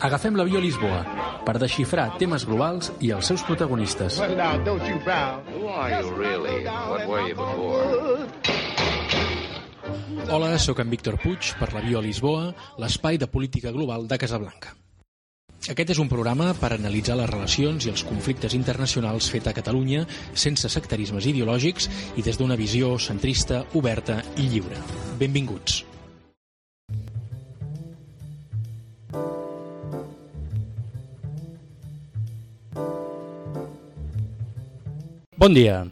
Agafem l'avió a Lisboa per desxifrar temes globals i els seus protagonistes. Hola, sóc en Víctor Puig per l'avió a Lisboa, l'espai de política global de Casablanca. Aquest és un programa per analitzar les relacions i els conflictes internacionals fet a Catalunya sense sectarismes ideològics i des d'una visió centrista, oberta i lliure. Benvinguts. Bon dia.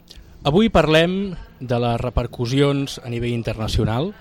Avui parlem de les repercussions a nivell internacional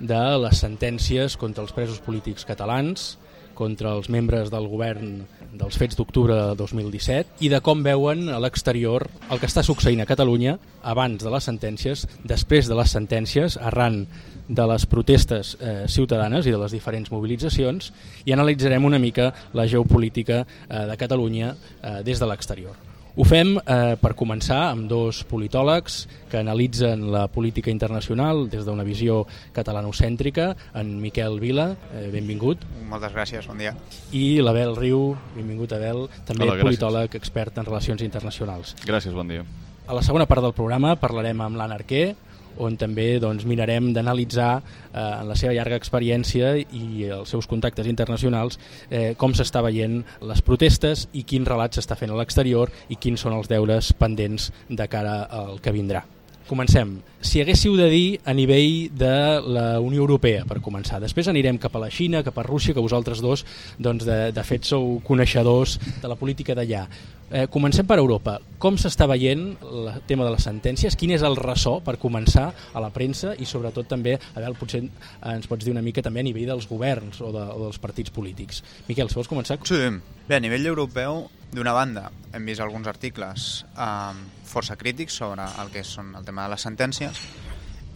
de les sentències contra els presos polítics catalans, contra els membres del govern dels fets d'octubre de 2017 i de com veuen a l'exterior el que està succeint a Catalunya abans de les sentències, després de les sentències, arran de les protestes eh, ciutadanes i de les diferents mobilitzacions i analitzarem una mica la geopolítica eh, de Catalunya eh, des de l'exterior. Ho fem eh, per començar amb dos politòlegs que analitzen la política internacional des d'una visió catalanocèntrica, en Miquel Vila, eh, benvingut. Moltes gràcies, bon dia. I l'Abel Riu, benvingut Abel, també Hola, gràcies. politòleg expert en relacions internacionals. Gràcies, bon dia. A la segona part del programa parlarem amb l'Anna Arquer, on també doncs, mirarem d'analitzar eh, en la seva llarga experiència i els seus contactes internacionals eh, com s'està veient les protestes i quin relat s'està fent a l'exterior i quins són els deures pendents de cara al que vindrà. Comencem. Si haguéssiu de dir a nivell de la Unió Europea, per començar. Després anirem cap a la Xina, cap a Rússia, que vosaltres dos, doncs, de, de fet, sou coneixedors de la política d'allà. Eh, comencem per Europa. Com s'està veient el tema de les sentències? Quin és el ressò, per començar, a la premsa i sobretot també, a veure, potser ens pots dir una mica també a nivell dels governs o, de, o dels partits polítics. Miquel, si vols començar? Sí. Bé, a nivell europeu, d'una banda, hem vist alguns articles eh, força crítics sobre el que són el tema de les sentències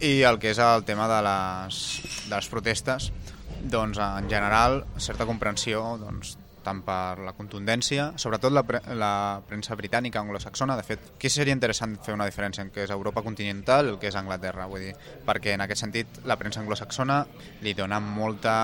i el que és el tema de les, de les protestes, doncs en general, certa comprensió doncs, tant per la contundència, sobretot la, pre la premsa britànica anglosaxona, de fet, aquí seria interessant fer una diferència en què és Europa continental i el que és Anglaterra, vull dir, perquè en aquest sentit la premsa anglosaxona li dona molta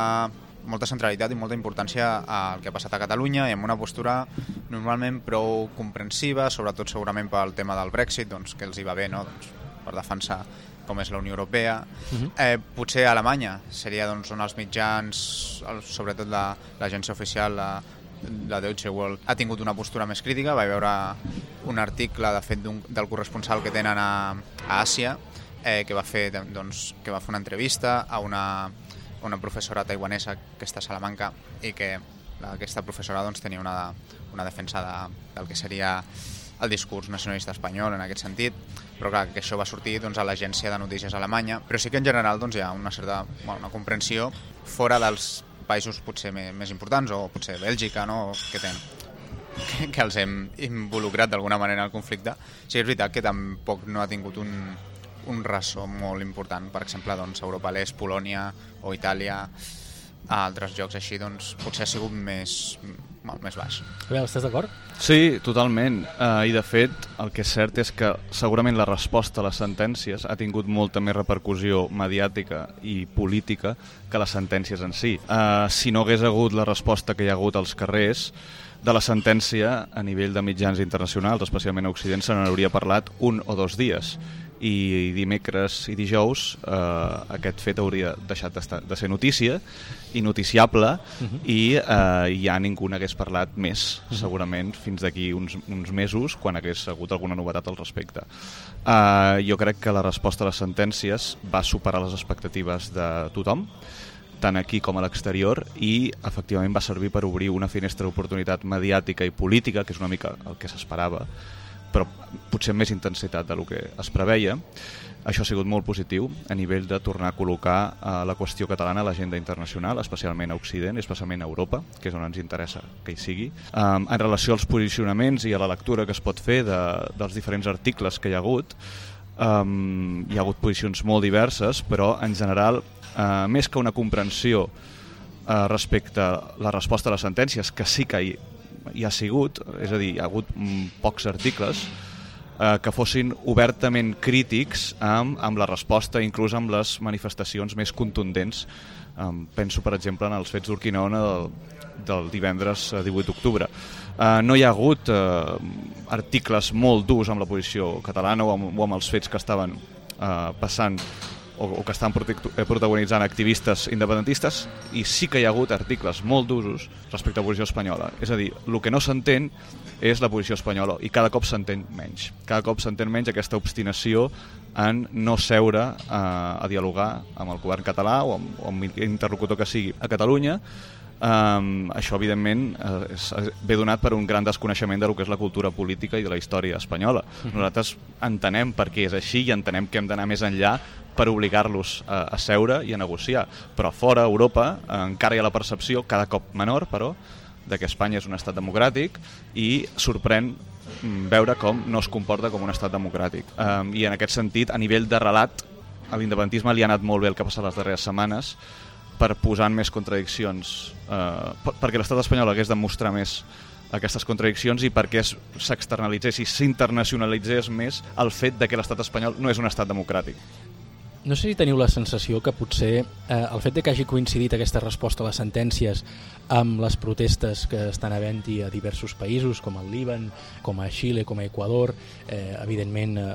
molta centralitat i molta importància al que ha passat a Catalunya i amb una postura normalment prou comprensiva, sobretot segurament pel tema del Brexit, doncs, que els hi va bé no? doncs, per defensar com és la Unió Europea. Uh -huh. eh, potser Alemanya seria doncs, on els mitjans, sobretot l'agència la, oficial, la, la Deutsche Welle, ha tingut una postura més crítica. Vaig veure un article de fet del corresponsal que tenen a, a Àsia eh, que, va fer, doncs, que va fer una entrevista a una, una professora taiwanesa que està a Salamanca i que aquesta professora doncs, tenia una, una defensa de, del que seria el discurs nacionalista espanyol en aquest sentit, però clar, que això va sortir doncs, a l'agència de notícies alemanya, però sí que en general doncs, hi ha una certa bueno, una comprensió fora dels països potser més, més importants, o potser Bèlgica, no? que, ten, que, que els hem involucrat d'alguna manera en el conflicte. Sí, és veritat que tampoc no ha tingut un, un ressò molt important, per exemple, doncs, Europa l'Est, Polònia o Itàlia, a altres jocs així, doncs potser ha sigut més, molt més baix. A veure, estàs d'acord? Sí, totalment. Uh, I de fet, el que és cert és que segurament la resposta a les sentències ha tingut molta més repercussió mediàtica i política que les sentències en si. Uh, si no hagués hagut la resposta que hi ha hagut als carrers, de la sentència a nivell de mitjans internacionals, especialment a Occident, se n'hauria parlat un o dos dies i dimecres i dijous eh, aquest fet hauria deixat de ser notícia i noticiable uh -huh. i eh, ja ningú n'hagués parlat més, uh -huh. segurament fins d'aquí uns, uns mesos quan hagués hagut alguna novetat al respecte. Eh, jo crec que la resposta a les sentències va superar les expectatives de tothom tant aquí com a l'exterior i efectivament va servir per obrir una finestra d'oportunitat mediàtica i política, que és una mica el que s'esperava, però potser amb més intensitat del que es preveia. Això ha sigut molt positiu a nivell de tornar a col·locar eh, la qüestió catalana a l'agenda internacional, especialment a Occident especialment a Europa, que és on ens interessa que hi sigui. Um, en relació als posicionaments i a la lectura que es pot fer de, dels diferents articles que hi ha hagut, um, hi ha hagut posicions molt diverses, però en general, uh, més que una comprensió uh, respecte a la resposta a les sentències, que sí que hi, hi ha sigut, és a dir, hi ha hagut mm, pocs articles, eh, que fossin obertament crítics amb, amb la resposta, inclús amb les manifestacions més contundents. Um, penso, per exemple, en els fets d'Urquinaona del, del divendres 18 eh, d'octubre. Uh, no hi ha hagut uh, articles molt durs amb la posició catalana o amb, o amb els fets que estaven uh, passant o, o que estan protagonitzant activistes independentistes i sí que hi ha hagut articles molt d'usos respecte a la posició espanyola. És a dir, el que no s'entén és la posició espanyola i cada cop s'entén menys. Cada cop s'entén menys aquesta obstinació en no seure eh, a dialogar amb el govern català o amb, o amb l'interlocutor que sigui a Catalunya Um, això, evidentment, uh, és, ve donat per un gran desconeixement de lo que és la cultura política i de la història espanyola. Mhm. Nosaltres entenem per què és així i entenem que hem d'anar més enllà per obligar-los a, a seure i a negociar. Però fora Europa uh, encara hi ha la percepció, cada cop menor, però, de que Espanya és un estat democràtic i sorprèn mm, veure com no es comporta com un estat democràtic. Um, I en aquest sentit, a nivell de relat, a l'independentisme li ha anat molt bé el que ha passat les darreres setmanes, per posar en més contradiccions, eh, perquè l'estat espanyol hagués de mostrar més aquestes contradiccions i perquè s'externalitzés i s'internacionalitzés més el fet de que l'estat espanyol no és un estat democràtic. No sé si teniu la sensació que potser eh, el fet de que hagi coincidit aquesta resposta a les sentències amb les protestes que estan havent-hi a diversos països, com el Líban, com a Xile, com a Equador, eh, evidentment eh,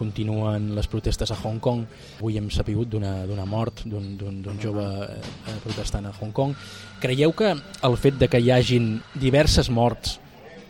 continuen les protestes a Hong Kong. Avui hem sapigut d'una mort d'un jove eh, protestant a Hong Kong. Creieu que el fet de que hi hagin diverses morts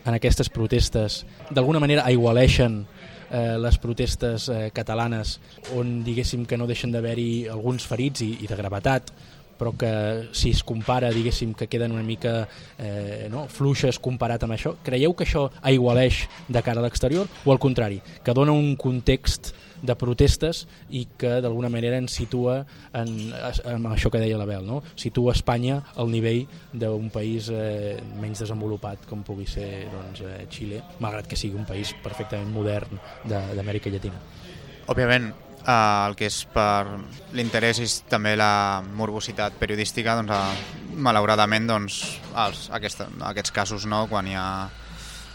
en aquestes protestes d'alguna manera aigualeixen eh, les protestes eh, catalanes on diguéssim que no deixen d'haver-hi alguns ferits i, i de gravetat però que si es compara, diguéssim, que queden una mica eh, no, fluixes comparat amb això, creieu que això aigualeix de cara a l'exterior o al contrari, que dona un context de protestes i que d'alguna manera ens situa en, en això que deia l'Abel, no? situa Espanya al nivell d'un país eh, menys desenvolupat com pugui ser doncs, eh, Xile, malgrat que sigui un país perfectament modern d'Amèrica Llatina. Òbviament, eh, el que és per l'interès i també la morbositat periodística, doncs, eh, malauradament doncs, els, aquesta, aquests casos no, quan hi ha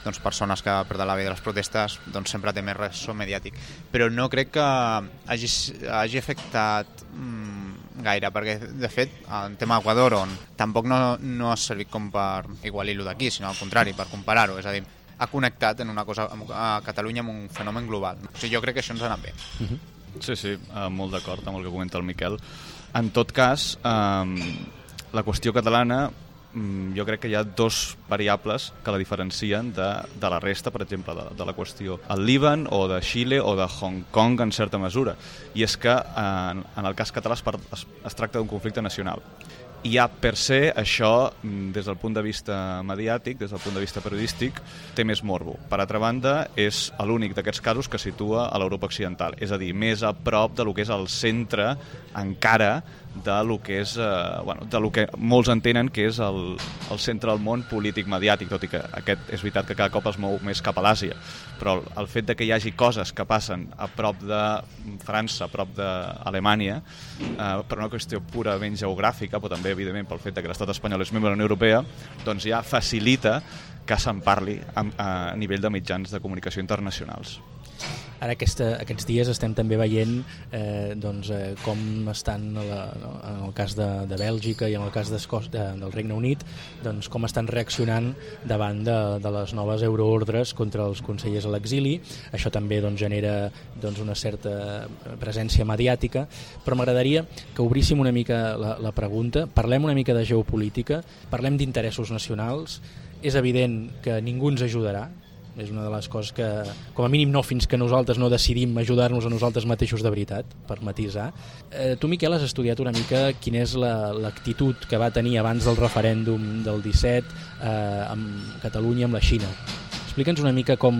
doncs, persones que perden la vida de les protestes doncs, sempre té més ressò mediàtic. Però no crec que hagi, hagi afectat mm, gaire, perquè de fet el tema Equador on tampoc no, no ha servit com per igualir-lo d'aquí, sinó al contrari, per comparar-ho, és a dir, ha connectat en una cosa a Catalunya amb un fenomen global. O sigui, jo crec que això ens ha anat bé. Mhm. Sí, sí, eh, molt d'acord amb el que comenta el Miquel. En tot cas, eh, la qüestió catalana jo crec que hi ha dos variables que la diferencien de, de la resta, per exemple, de, de la qüestió al Líban o de Xile o de Hong Kong en certa mesura. I és que en, en el cas català es, es, es tracta d'un conflicte nacional. I ja per se això, mm, des del punt de vista mediàtic, des del punt de vista periodístic, té més morbo. Per altra banda, és l'únic d'aquests casos que situa a l'Europa occidental, és a dir, més a prop de lo que és el centre encara de lo que és, eh, bueno, de lo que molts entenen que és el, el centre del món polític mediàtic, tot i que aquest és veritat que cada cop es mou més cap a l'Àsia, però el fet de que hi hagi coses que passen a prop de França, a prop d'Alemanya, eh, per una qüestió purament geogràfica, però també, evidentment, pel fet de que l'estat espanyol és membre de la Unió Europea, doncs ja facilita que se'n parli a, a nivell de mitjans de comunicació internacionals. Ara aquesta, aquests dies estem també veient eh, doncs, eh, com estan la, en el cas de, de Bèlgica i en el cas de, del Regne Unit doncs, com estan reaccionant davant de, de les noves euroordres contra els consellers a l'exili. Això també doncs, genera doncs, una certa presència mediàtica, però m'agradaria que obríssim una mica la, la pregunta, parlem una mica de geopolítica, parlem d'interessos nacionals, és evident que ningú ens ajudarà, és una de les coses que, com a mínim no fins que nosaltres no decidim ajudar-nos a nosaltres mateixos de veritat, per matisar. Eh, tu, Miquel, has estudiat una mica quina és l'actitud la, que va tenir abans del referèndum del 17 eh, amb Catalunya amb la Xina. Explica'ns una mica com,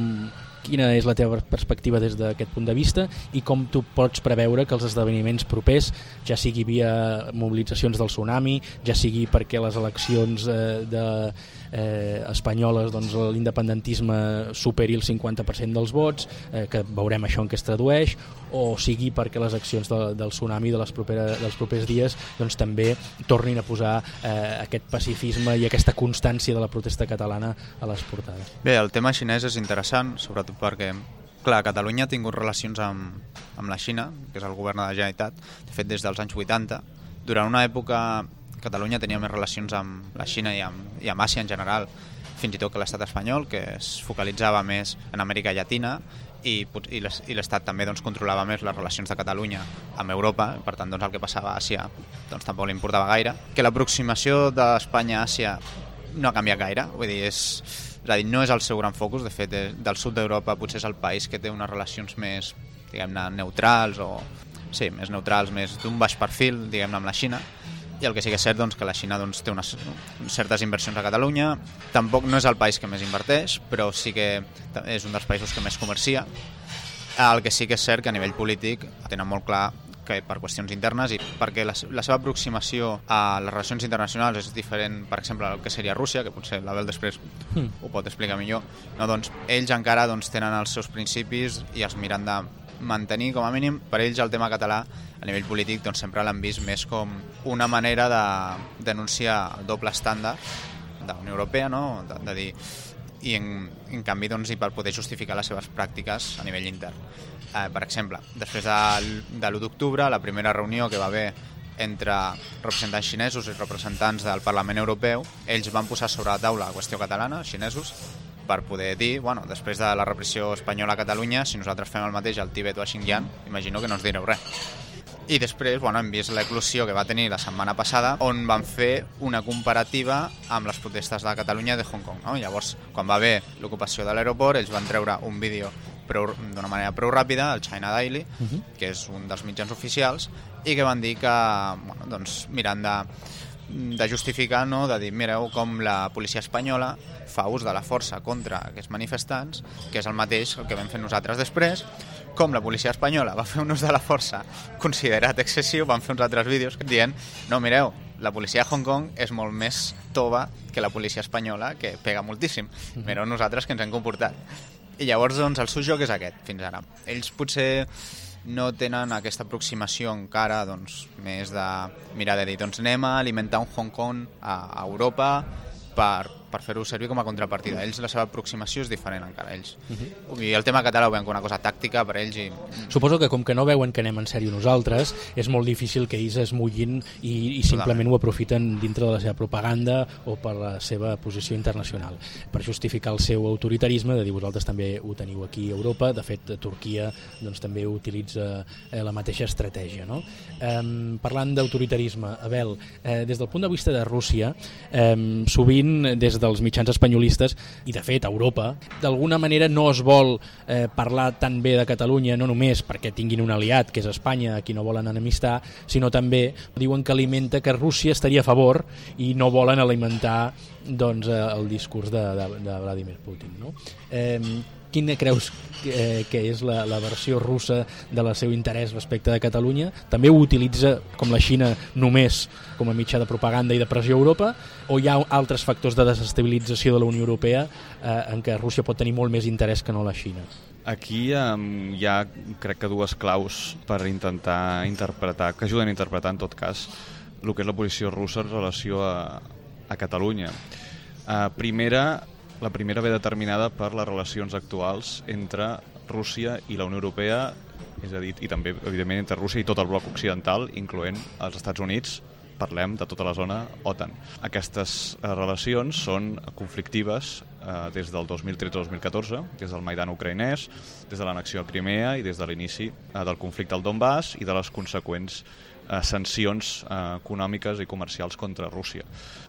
quina és la teva perspectiva des d'aquest punt de vista i com tu pots preveure que els esdeveniments propers, ja sigui via mobilitzacions del tsunami, ja sigui perquè les eleccions eh, de, eh, espanyoles doncs, l'independentisme superi el 50% dels vots, eh, que veurem això en què es tradueix, o sigui perquè les accions de, del tsunami de les propera, dels propers dies doncs, també tornin a posar eh, aquest pacifisme i aquesta constància de la protesta catalana a les portades. Bé, el tema xinès és interessant, sobretot perquè Clar, Catalunya ha tingut relacions amb, amb la Xina, que és el govern de la Generalitat, de fet des dels anys 80. Durant una època Catalunya tenia més relacions amb la Xina i amb, i amb Àsia en general, fins i tot que l'estat espanyol, que es focalitzava més en Amèrica Llatina i, i l'Estat també doncs, controlava més les relacions de Catalunya amb Europa, per tant doncs, el que passava a Àsia doncs, tampoc li importava gaire. Que l'aproximació d'Espanya a Àsia no ha canviat gaire, vull dir, és, és a dir, no és el seu gran focus, de fet, del sud d'Europa potser és el país que té unes relacions més, diguem-ne, neutrals o sí, més neutrals, més d'un baix perfil, diguem-ne, amb la Xina, i el que sí que és cert doncs, que la Xina doncs, té unes certes inversions a Catalunya. Tampoc no és el país que més inverteix però sí que és un dels països que més comercia. El que sí que és cert que a nivell polític tenen molt clar que per qüestions internes i perquè la, la seva aproximació a les relacions internacionals és diferent, per exemple, al que seria Rússia, que potser l'Abel després mm. ho pot explicar millor, no, doncs, ells encara doncs, tenen els seus principis i els miren de mantenir, com a mínim, per ells el tema català a nivell polític doncs, sempre l'han vist més com una manera de denunciar el doble estàndard de la Unió Europea, no? de, de dir, i en, en canvi doncs, i per poder justificar les seves pràctiques a nivell intern. Eh, per exemple, després de, de l'1 d'octubre, la primera reunió que va haver entre representants xinesos i representants del Parlament Europeu, ells van posar sobre la taula la qüestió catalana, xinesos, per poder dir, bueno, després de la repressió espanyola a Catalunya, si nosaltres fem el mateix al Tibet o a Xinjiang, imagino que no ens direu res. I després bueno, hem vist l'eclusió que va tenir la setmana passada on van fer una comparativa amb les protestes de Catalunya de Hong Kong. No? Llavors, quan va haver l'ocupació de l'aeroport, ells van treure un vídeo d'una manera prou ràpida, el China Daily, uh -huh. que és un dels mitjans oficials, i que van dir que, bueno, doncs, mirant de, de justificar, no? de dir, mireu com la policia espanyola fa ús de la força contra aquests manifestants, que és el mateix que vam fer nosaltres després, com la policia espanyola va fer un ús de la força considerat excessiu, van fer uns altres vídeos dient, no, mireu, la policia de Hong Kong és molt més tova que la policia espanyola, que pega moltíssim. Mhm. Mireu nosaltres que ens hem comportat. I llavors, doncs, el seu joc és aquest, fins ara. Ells potser no tenen aquesta aproximació encara doncs, més de mirar de dir, doncs anem a alimentar un Hong Kong a, a Europa per, per fer-ho servir com a contrapartida. Ells, la seva aproximació és diferent encara, ells. Uh mhm. -huh. I el tema català ho veuen com una cosa tàctica per ells i... Suposo que com que no veuen que anem en sèrio nosaltres, és molt difícil que ells es mullin i, i simplement ho aprofiten dintre de la seva propaganda o per la seva posició internacional, per justificar el seu autoritarisme, de dir vosaltres també ho teniu aquí a Europa, de fet Turquia doncs, també utilitza eh, la mateixa estratègia. No? Eh, parlant d'autoritarisme, Abel, eh, des del punt de vista de Rússia, eh, sovint des dels mitjans espanyolistes i de fet a Europa d'alguna manera no es vol eh, parlar tan bé de Catalunya no només perquè tinguin un aliat que és Espanya a qui no volen enemistar sinó també diuen que alimenta que Rússia estaria a favor i no volen alimentar doncs, eh, el discurs de, de, de Vladimir Putin no? eh, quina creus que, que és la, la versió russa de la seu interès respecte de Catalunya? També ho utilitza com la Xina només com a mitjà de propaganda i de pressió a Europa o hi ha altres factors de desestabilització de la Unió Europea eh, en què Rússia pot tenir molt més interès que no la Xina? Aquí um, hi ha, crec que, dues claus per intentar interpretar, que ajuden a interpretar en tot cas el que és la posició russa en relació a, a Catalunya. Uh, primera, la primera ve determinada per les relacions actuals entre Rússia i la Unió Europea, és a dir, i també, evidentment, entre Rússia i tot el bloc occidental, incloent els Estats Units, parlem de tota la zona OTAN. Aquestes eh, relacions són conflictives eh, des del 2013-2014, des del Maidan ucraïnès, des de l'annexió a Crimea i des de l'inici eh, del conflicte al Donbass i de les conseqüents eh, sancions eh, econòmiques i comercials contra Rússia.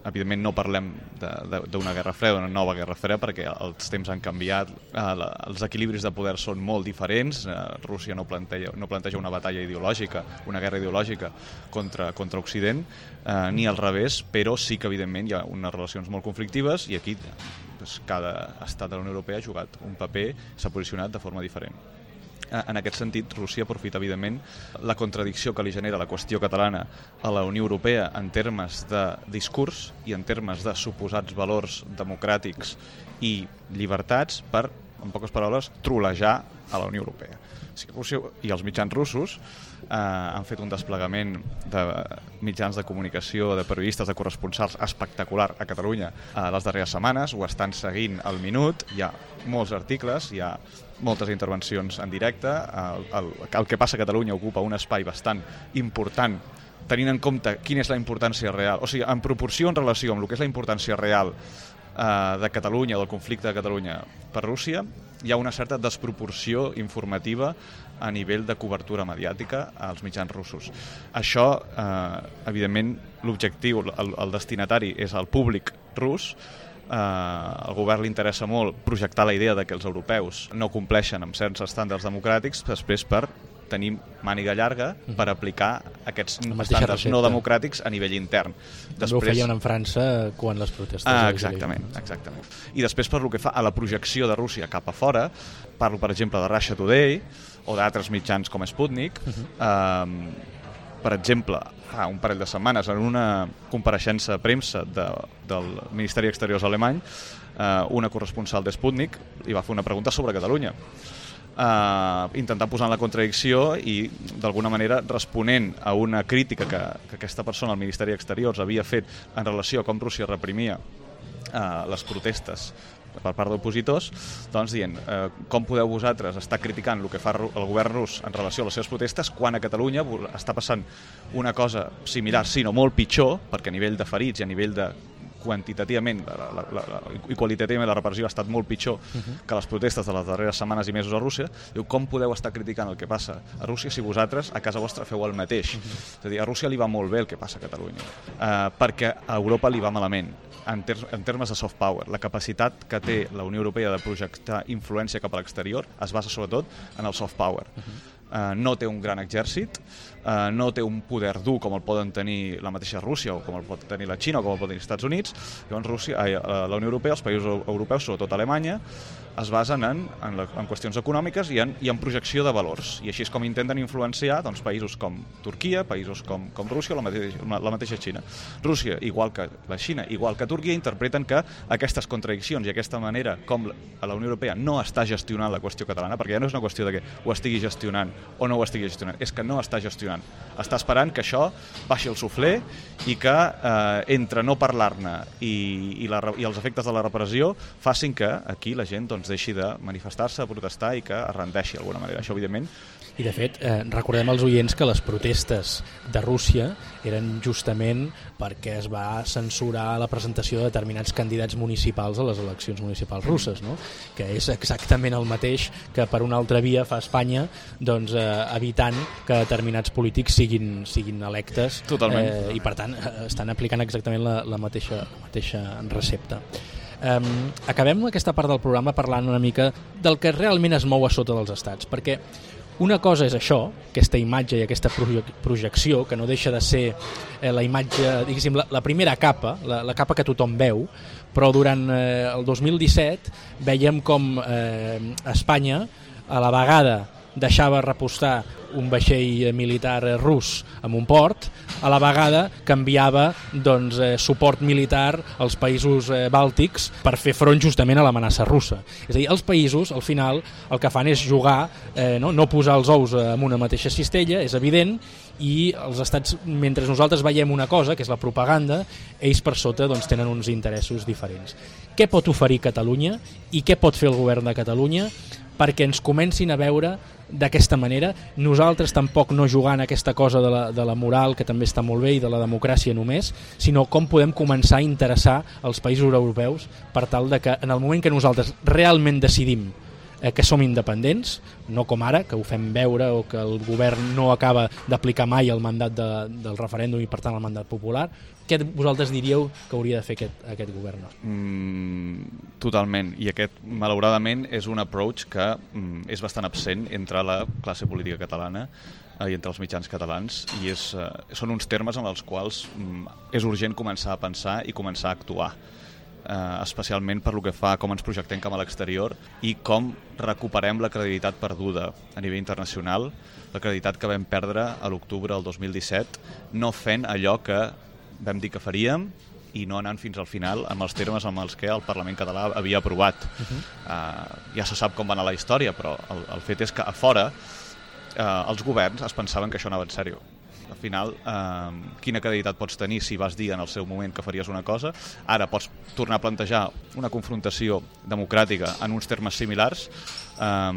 Evidentment no parlem d'una guerra freda, d'una nova guerra freda, perquè els temps han canviat, eh, la, els equilibris de poder són molt diferents, eh, Rússia no planteja, no planteja una batalla ideològica, una guerra ideològica contra, contra Occident, eh, ni al revés, però sí que evidentment hi ha unes relacions molt conflictives i aquí doncs, cada estat de la Unió Europea ha jugat un paper, s'ha posicionat de forma diferent. En aquest sentit, Rússia aprofita, evidentment, la contradicció que li genera la qüestió catalana a la Unió Europea en termes de discurs i en termes de suposats valors democràtics i llibertats per en poques paraules, trolejar a la Unió Europea. Sigui, Rússia i els mitjans russos eh, han fet un desplegament de mitjans de comunicació, de periodistes, de corresponsals espectacular a Catalunya eh, les darreres setmanes, ho estan seguint al minut, hi ha molts articles, hi ha moltes intervencions en directe, el, el, el que passa a Catalunya ocupa un espai bastant important tenint en compte quina és la importància real, o sigui, en proporció en relació amb el que és la importància real eh, de Catalunya, del conflicte de Catalunya per Rússia, hi ha una certa desproporció informativa a nivell de cobertura mediàtica als mitjans russos. Això, eh, evidentment, l'objectiu, el, el destinatari és el públic rus, eh, al govern li interessa molt projectar la idea de que els europeus no compleixen amb certs estàndards democràtics després per tenir màniga llarga per aplicar aquests estàndards no democràtics a nivell intern. Després... També ho feien en França quan les protestes... Ah, exactament, exactament. I després per lo que fa a la projecció de Rússia cap a fora, parlo per exemple de Russia Today o d'altres mitjans com Sputnik, uh -huh. eh, per exemple, fa un parell de setmanes, en una compareixença a premsa de, del Ministeri d'Exteriors alemany, eh, una corresponsal de Sputnik li va fer una pregunta sobre Catalunya eh, intentant posar en la contradicció i d'alguna manera responent a una crítica que, que aquesta persona al Ministeri d'Exteriors havia fet en relació a com Rússia reprimia eh, les protestes per part d'opositors, doncs dient eh, com podeu vosaltres estar criticant el que fa el govern rus en relació a les seves protestes quan a Catalunya està passant una cosa similar, si no molt pitjor, perquè a nivell de ferits i a nivell de quantitativament la, la, la, la, i qualitativament la repressió ha estat molt pitjor uh -huh. que les protestes de les darreres setmanes i mesos a Rússia, diu com podeu estar criticant el que passa a Rússia si vosaltres a casa vostra feu el mateix. Uh -huh. És a dir, a Rússia li va molt bé el que passa a Catalunya, uh, perquè a Europa li va malament en, ter en termes de soft power. La capacitat que té la Unió Europea de projectar influència cap a l'exterior es basa sobretot en el soft power. Uh -huh eh, no té un gran exèrcit, eh, no té un poder dur com el poden tenir la mateixa Rússia o com el pot tenir la Xina o com el poden tenir els Estats Units, llavors Rússia, eh, la Unió Europea, els països europeus, sobretot Alemanya, es basen en, en, la, en qüestions econòmiques i en, i en projecció de valors. I així és com intenten influenciar doncs, països com Turquia, països com, com Rússia o la mateixa, la mateixa Xina. Rússia, igual que la Xina, igual que Turquia, interpreten que aquestes contradiccions i aquesta manera com la Unió Europea no està gestionant la qüestió catalana, perquè ja no és una qüestió de que ho estigui gestionant o no ho estigui gestionant, és que no està gestionant. Està esperant que això baixi el sufler i que eh, entre no parlar-ne i, i, la, i els efectes de la repressió facin que aquí la gent doncs, doncs, deixi de manifestar-se, protestar i que es rendeixi d'alguna manera. Això, evidentment... I, de fet, eh, recordem als oients que les protestes de Rússia eren justament perquè es va censurar la presentació de determinats candidats municipals a les eleccions municipals russes, no? que és exactament el mateix que per una altra via fa Espanya doncs, eh, evitant que determinats polítics siguin, siguin electes Totalment. eh, i per tant eh, estan aplicant exactament la, la, mateixa, la mateixa recepta. Um, acabem aquesta part del programa parlant una mica del que realment es mou a sota dels estats, perquè una cosa és això, aquesta imatge i aquesta projecció, que no deixa de ser eh, la imatge, diguéssim, la, la primera capa, la, la capa que tothom veu, però durant eh, el 2017 veiem com eh, Espanya, a la vegada deixava repostar un vaixell militar rus en un port, a la vegada canviava doncs, eh, suport militar als països eh, bàltics per fer front justament a l'amenaça russa. És a dir, els països, al final, el que fan és jugar, eh, no, no posar els ous en una mateixa cistella, és evident, i els estats, mentre nosaltres veiem una cosa, que és la propaganda, ells per sota doncs, tenen uns interessos diferents. Què pot oferir Catalunya i què pot fer el govern de Catalunya perquè ens comencin a veure d'aquesta manera, nosaltres tampoc no jugant aquesta cosa de la, de la moral, que també està molt bé, i de la democràcia només, sinó com podem començar a interessar els països europeus per tal de que en el moment que nosaltres realment decidim eh, que som independents, no com ara, que ho fem veure o que el govern no acaba d'aplicar mai el mandat de, del referèndum i per tant el mandat popular, què vosaltres diríeu que hauria de fer aquest, aquest govern? Mm, totalment, i aquest malauradament és un approach que mm, és bastant absent entre la classe política catalana eh, i entre els mitjans catalans i és, eh, són uns termes en els quals mm, és urgent començar a pensar i començar a actuar eh, especialment per lo que fa com ens projectem cap a l'exterior i com recuperem la credibilitat perduda a nivell internacional, la credibilitat que vam perdre a l'octubre del 2017, no fent allò que vam dir que faríem i no anant fins al final amb els termes amb els que el Parlament català havia aprovat. Uh -huh. uh, ja se sap com va anar la història, però el, el fet és que a fora uh, els governs es pensaven que això anava en sèrio al final, eh, quina credibilitat pots tenir si vas dir en el seu moment que faries una cosa, ara pots tornar a plantejar una confrontació democràtica en uns termes similars, eh,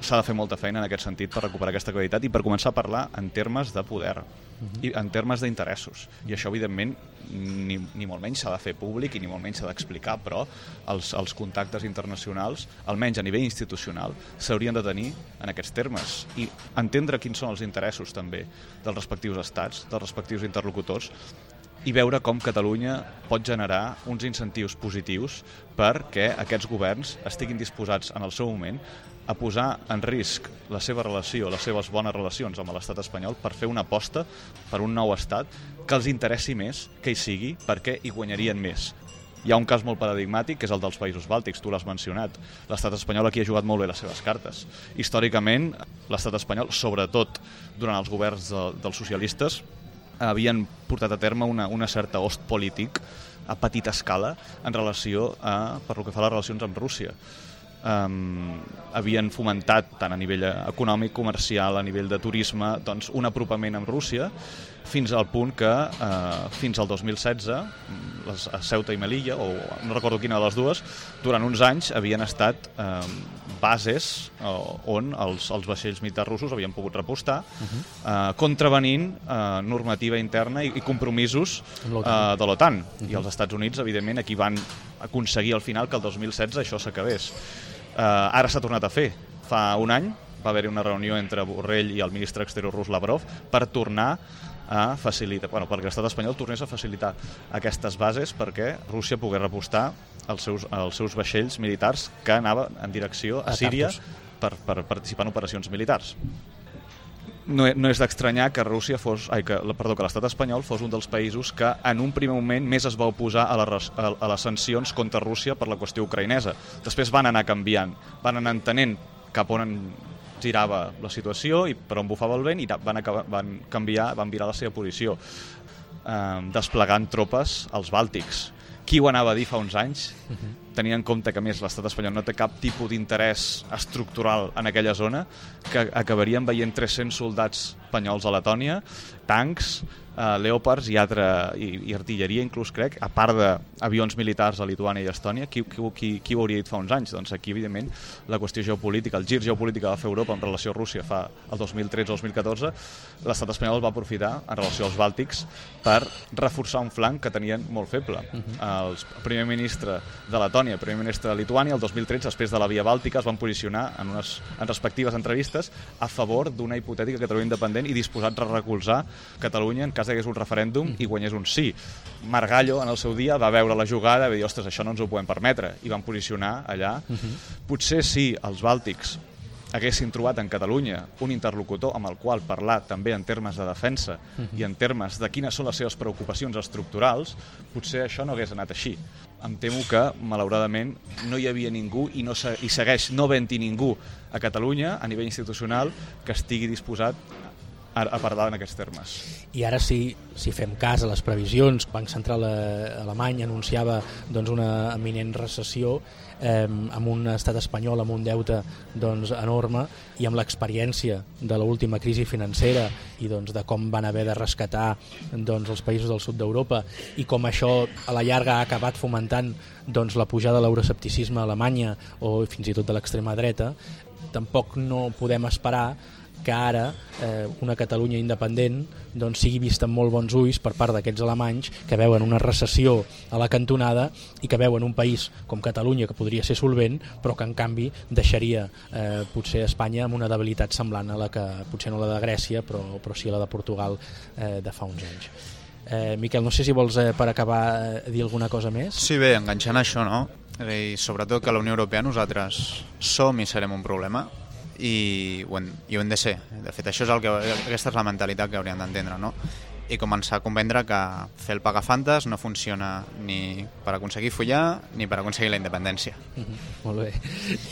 s'ha de fer molta feina en aquest sentit per recuperar aquesta qualitat i per començar a parlar en termes de poder uh -huh. i en termes d'interessos. I això, evidentment, ni, ni molt menys s'ha de fer públic i ni molt menys s'ha d'explicar, però els, els contactes internacionals, almenys a nivell institucional, s'haurien de tenir en aquests termes i entendre quins són els interessos també dels respectius estats, dels respectius interlocutors i veure com Catalunya pot generar uns incentius positius perquè aquests governs estiguin disposats en el seu moment a posar en risc la seva relació, les seves bones relacions amb l'estat espanyol per fer una aposta per un nou estat que els interessi més que hi sigui perquè hi guanyarien més. Hi ha un cas molt paradigmàtic, que és el dels països bàltics, tu l'has mencionat. L'estat espanyol aquí ha jugat molt bé les seves cartes. Històricament, l'estat espanyol, sobretot durant els governs de, dels socialistes, havien portat a terme una, una certa host polític a petita escala en relació a, per lo que fa a les relacions amb Rússia um, havien fomentat tant a nivell econòmic, comercial, a nivell de turisme, doncs, un apropament amb Rússia fins al punt que eh, fins al 2016 les, a Ceuta i Melilla, o no recordo quina de les dues, durant uns anys havien estat eh, bases eh, on els, els vaixells militars russos havien pogut repostar, uh -huh. eh, contravenint eh, normativa interna i, i compromisos eh, de l'OTAN. Uh -huh. I els Estats Units, evidentment, aquí van aconseguir al final que el 2016 això s'acabés. Eh, ara s'ha tornat a fer. Fa un any va haver-hi una reunió entre Borrell i el ministre exterior rus Lavrov per tornar a facilitar, bueno, perquè l'estat espanyol tornés a facilitar aquestes bases perquè Rússia pogués repostar els seus, els seus vaixells militars que anaven en direcció a, a Síria per, per participar en operacions militars. No, no és d'estranyar que Rússia fos, ai, que, perdó, que l'estat espanyol fos un dels països que en un primer moment més es va oposar a, la, a, a les sancions contra Rússia per la qüestió ucraïnesa. Després van anar canviant, van anar entenent cap on girava la situació i per on bufava el vent i van, acabar, van canviar, van virar la seva posició eh, desplegant tropes als Bàltics. Qui ho anava a dir fa uns anys? Uh -huh. Tenint en compte que, més, l'estat espanyol no té cap tipus d'interès estructural en aquella zona, que acabarien veient 300 soldats espanyols a Letònia, tancs, eh, Leopards i, altra, i, i artilleria inclús crec, a part d'avions militars a Lituània i Estònia, qui, qui, qui, qui ho hauria dit fa uns anys? Doncs aquí, evidentment, la qüestió geopolítica, el gir geopolític que va fer Europa en relació a Rússia fa el 2013-2014, l'estat espanyol va aprofitar en relació als Bàltics per reforçar un flanc que tenien molt feble. Uh -huh. El primer ministre de Letònia, primer ministre de Lituània, el 2013, després de la Via Bàltica, es van posicionar en unes en respectives entrevistes a favor d'una hipotètica Catalunya independent i disposats a recolzar Catalunya en cas que hagués un referèndum i guanyés un sí. Margallo, en el seu dia, va veure la jugada i va dir, ostres, això no ens ho podem permetre, i van posicionar allà. Uh -huh. Potser si els bàltics haguessin trobat en Catalunya un interlocutor amb el qual parlar també en termes de defensa uh -huh. i en termes de quines són les seves preocupacions estructurals, potser això no hagués anat així. Em temo que, malauradament, no hi havia ningú i, no i segueix no havent-hi ningú a Catalunya, a nivell institucional, que estigui disposat a, parlar en aquests termes. I ara si, si fem cas a les previsions, Banc Central Alemany anunciava doncs, una eminent recessió eh, amb un estat espanyol amb un deute doncs, enorme i amb l'experiència de l'última crisi financera i doncs, de com van haver de rescatar doncs, els països del sud d'Europa i com això a la llarga ha acabat fomentant doncs, la pujada de l'euroscepticisme a Alemanya o fins i tot de l'extrema dreta, tampoc no podem esperar que ara eh, una Catalunya independent doncs, sigui vista amb molt bons ulls per part d'aquests alemanys que veuen una recessió a la cantonada i que veuen un país com Catalunya que podria ser solvent però que en canvi deixaria eh, potser Espanya amb una debilitat semblant a la que potser no la de Grècia però, però sí la de Portugal eh, de fa uns anys. Eh, Miquel, no sé si vols eh, per acabar eh, dir alguna cosa més. Sí, bé, enganxant això, no? I sobretot que la Unió Europea nosaltres som i serem un problema i ho, hem, i ho hem de ser. De fet, això és el que, aquesta és la mentalitat que hauríem d'entendre, no? I començar a comprendre que fer el pagafantes no funciona ni per aconseguir follar ni per aconseguir la independència. Mm -hmm. Molt bé.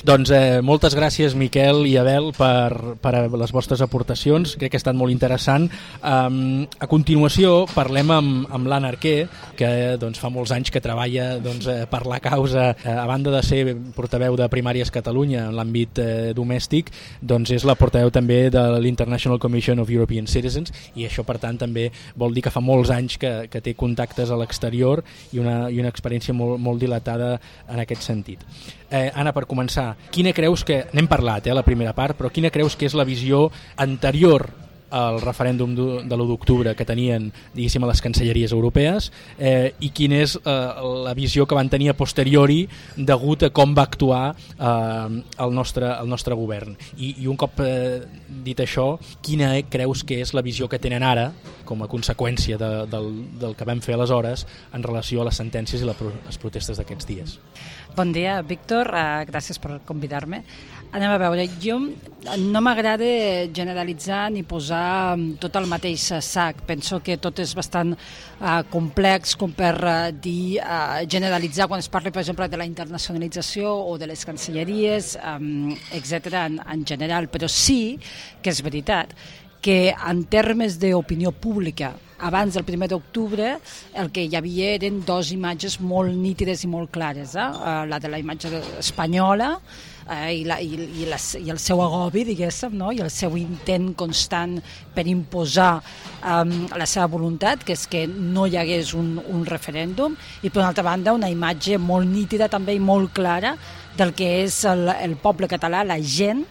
Doncs eh, moltes gràcies Miquel i Abel per, per les vostres aportacions, crec que ha estat molt interessant. Um, a continuació parlem amb, amb l'Anna que doncs, fa molts anys que treballa doncs, eh, per la causa, eh, a banda de ser portaveu de Primàries Catalunya en l'àmbit eh, domèstic, doncs és la portaveu també de l'International Commission of European Citizens i això per tant també vol dir que fa molts anys que, que té contactes a l'exterior i, una, i una experiència molt, molt dilatada en aquest sentit. Eh, Anna, per començar, quina creus que, n'hem parlat eh, la primera part, però quina creus que és la visió anterior el referèndum de l'1 d'octubre que tenien diguéssim a les cancelleries europees eh, i quina és eh, la visió que van tenir a posteriori degut a com va actuar eh, el, nostre, el nostre govern. I, i un cop eh, dit això quina creus que és la visió que tenen ara com a conseqüència de, del, del que vam fer aleshores en relació a les sentències i les protestes d'aquests dies? Bon dia, Víctor, uh, gràcies per convidar-me. Anem a veure, jo no m'agrada generalitzar ni posar tot el mateix sac. Penso que tot és bastant uh, complex com per uh, dir, uh, generalitzar quan es parla, per exemple, de la internacionalització o de les cancelleries, um, etc. En, en general, però sí que és veritat que en termes d'opinió pública abans del 1 d'octubre el que hi havia eren dues imatges molt nítides i molt clares, eh la de la imatge espanyola eh, i, la, i, i, la, i el seu agobi, diguéssim, no? i el seu intent constant per imposar um, la seva voluntat, que és que no hi hagués un, un referèndum, i per una altra banda una imatge molt nítida també i molt clara del que és el, el poble català, la gent,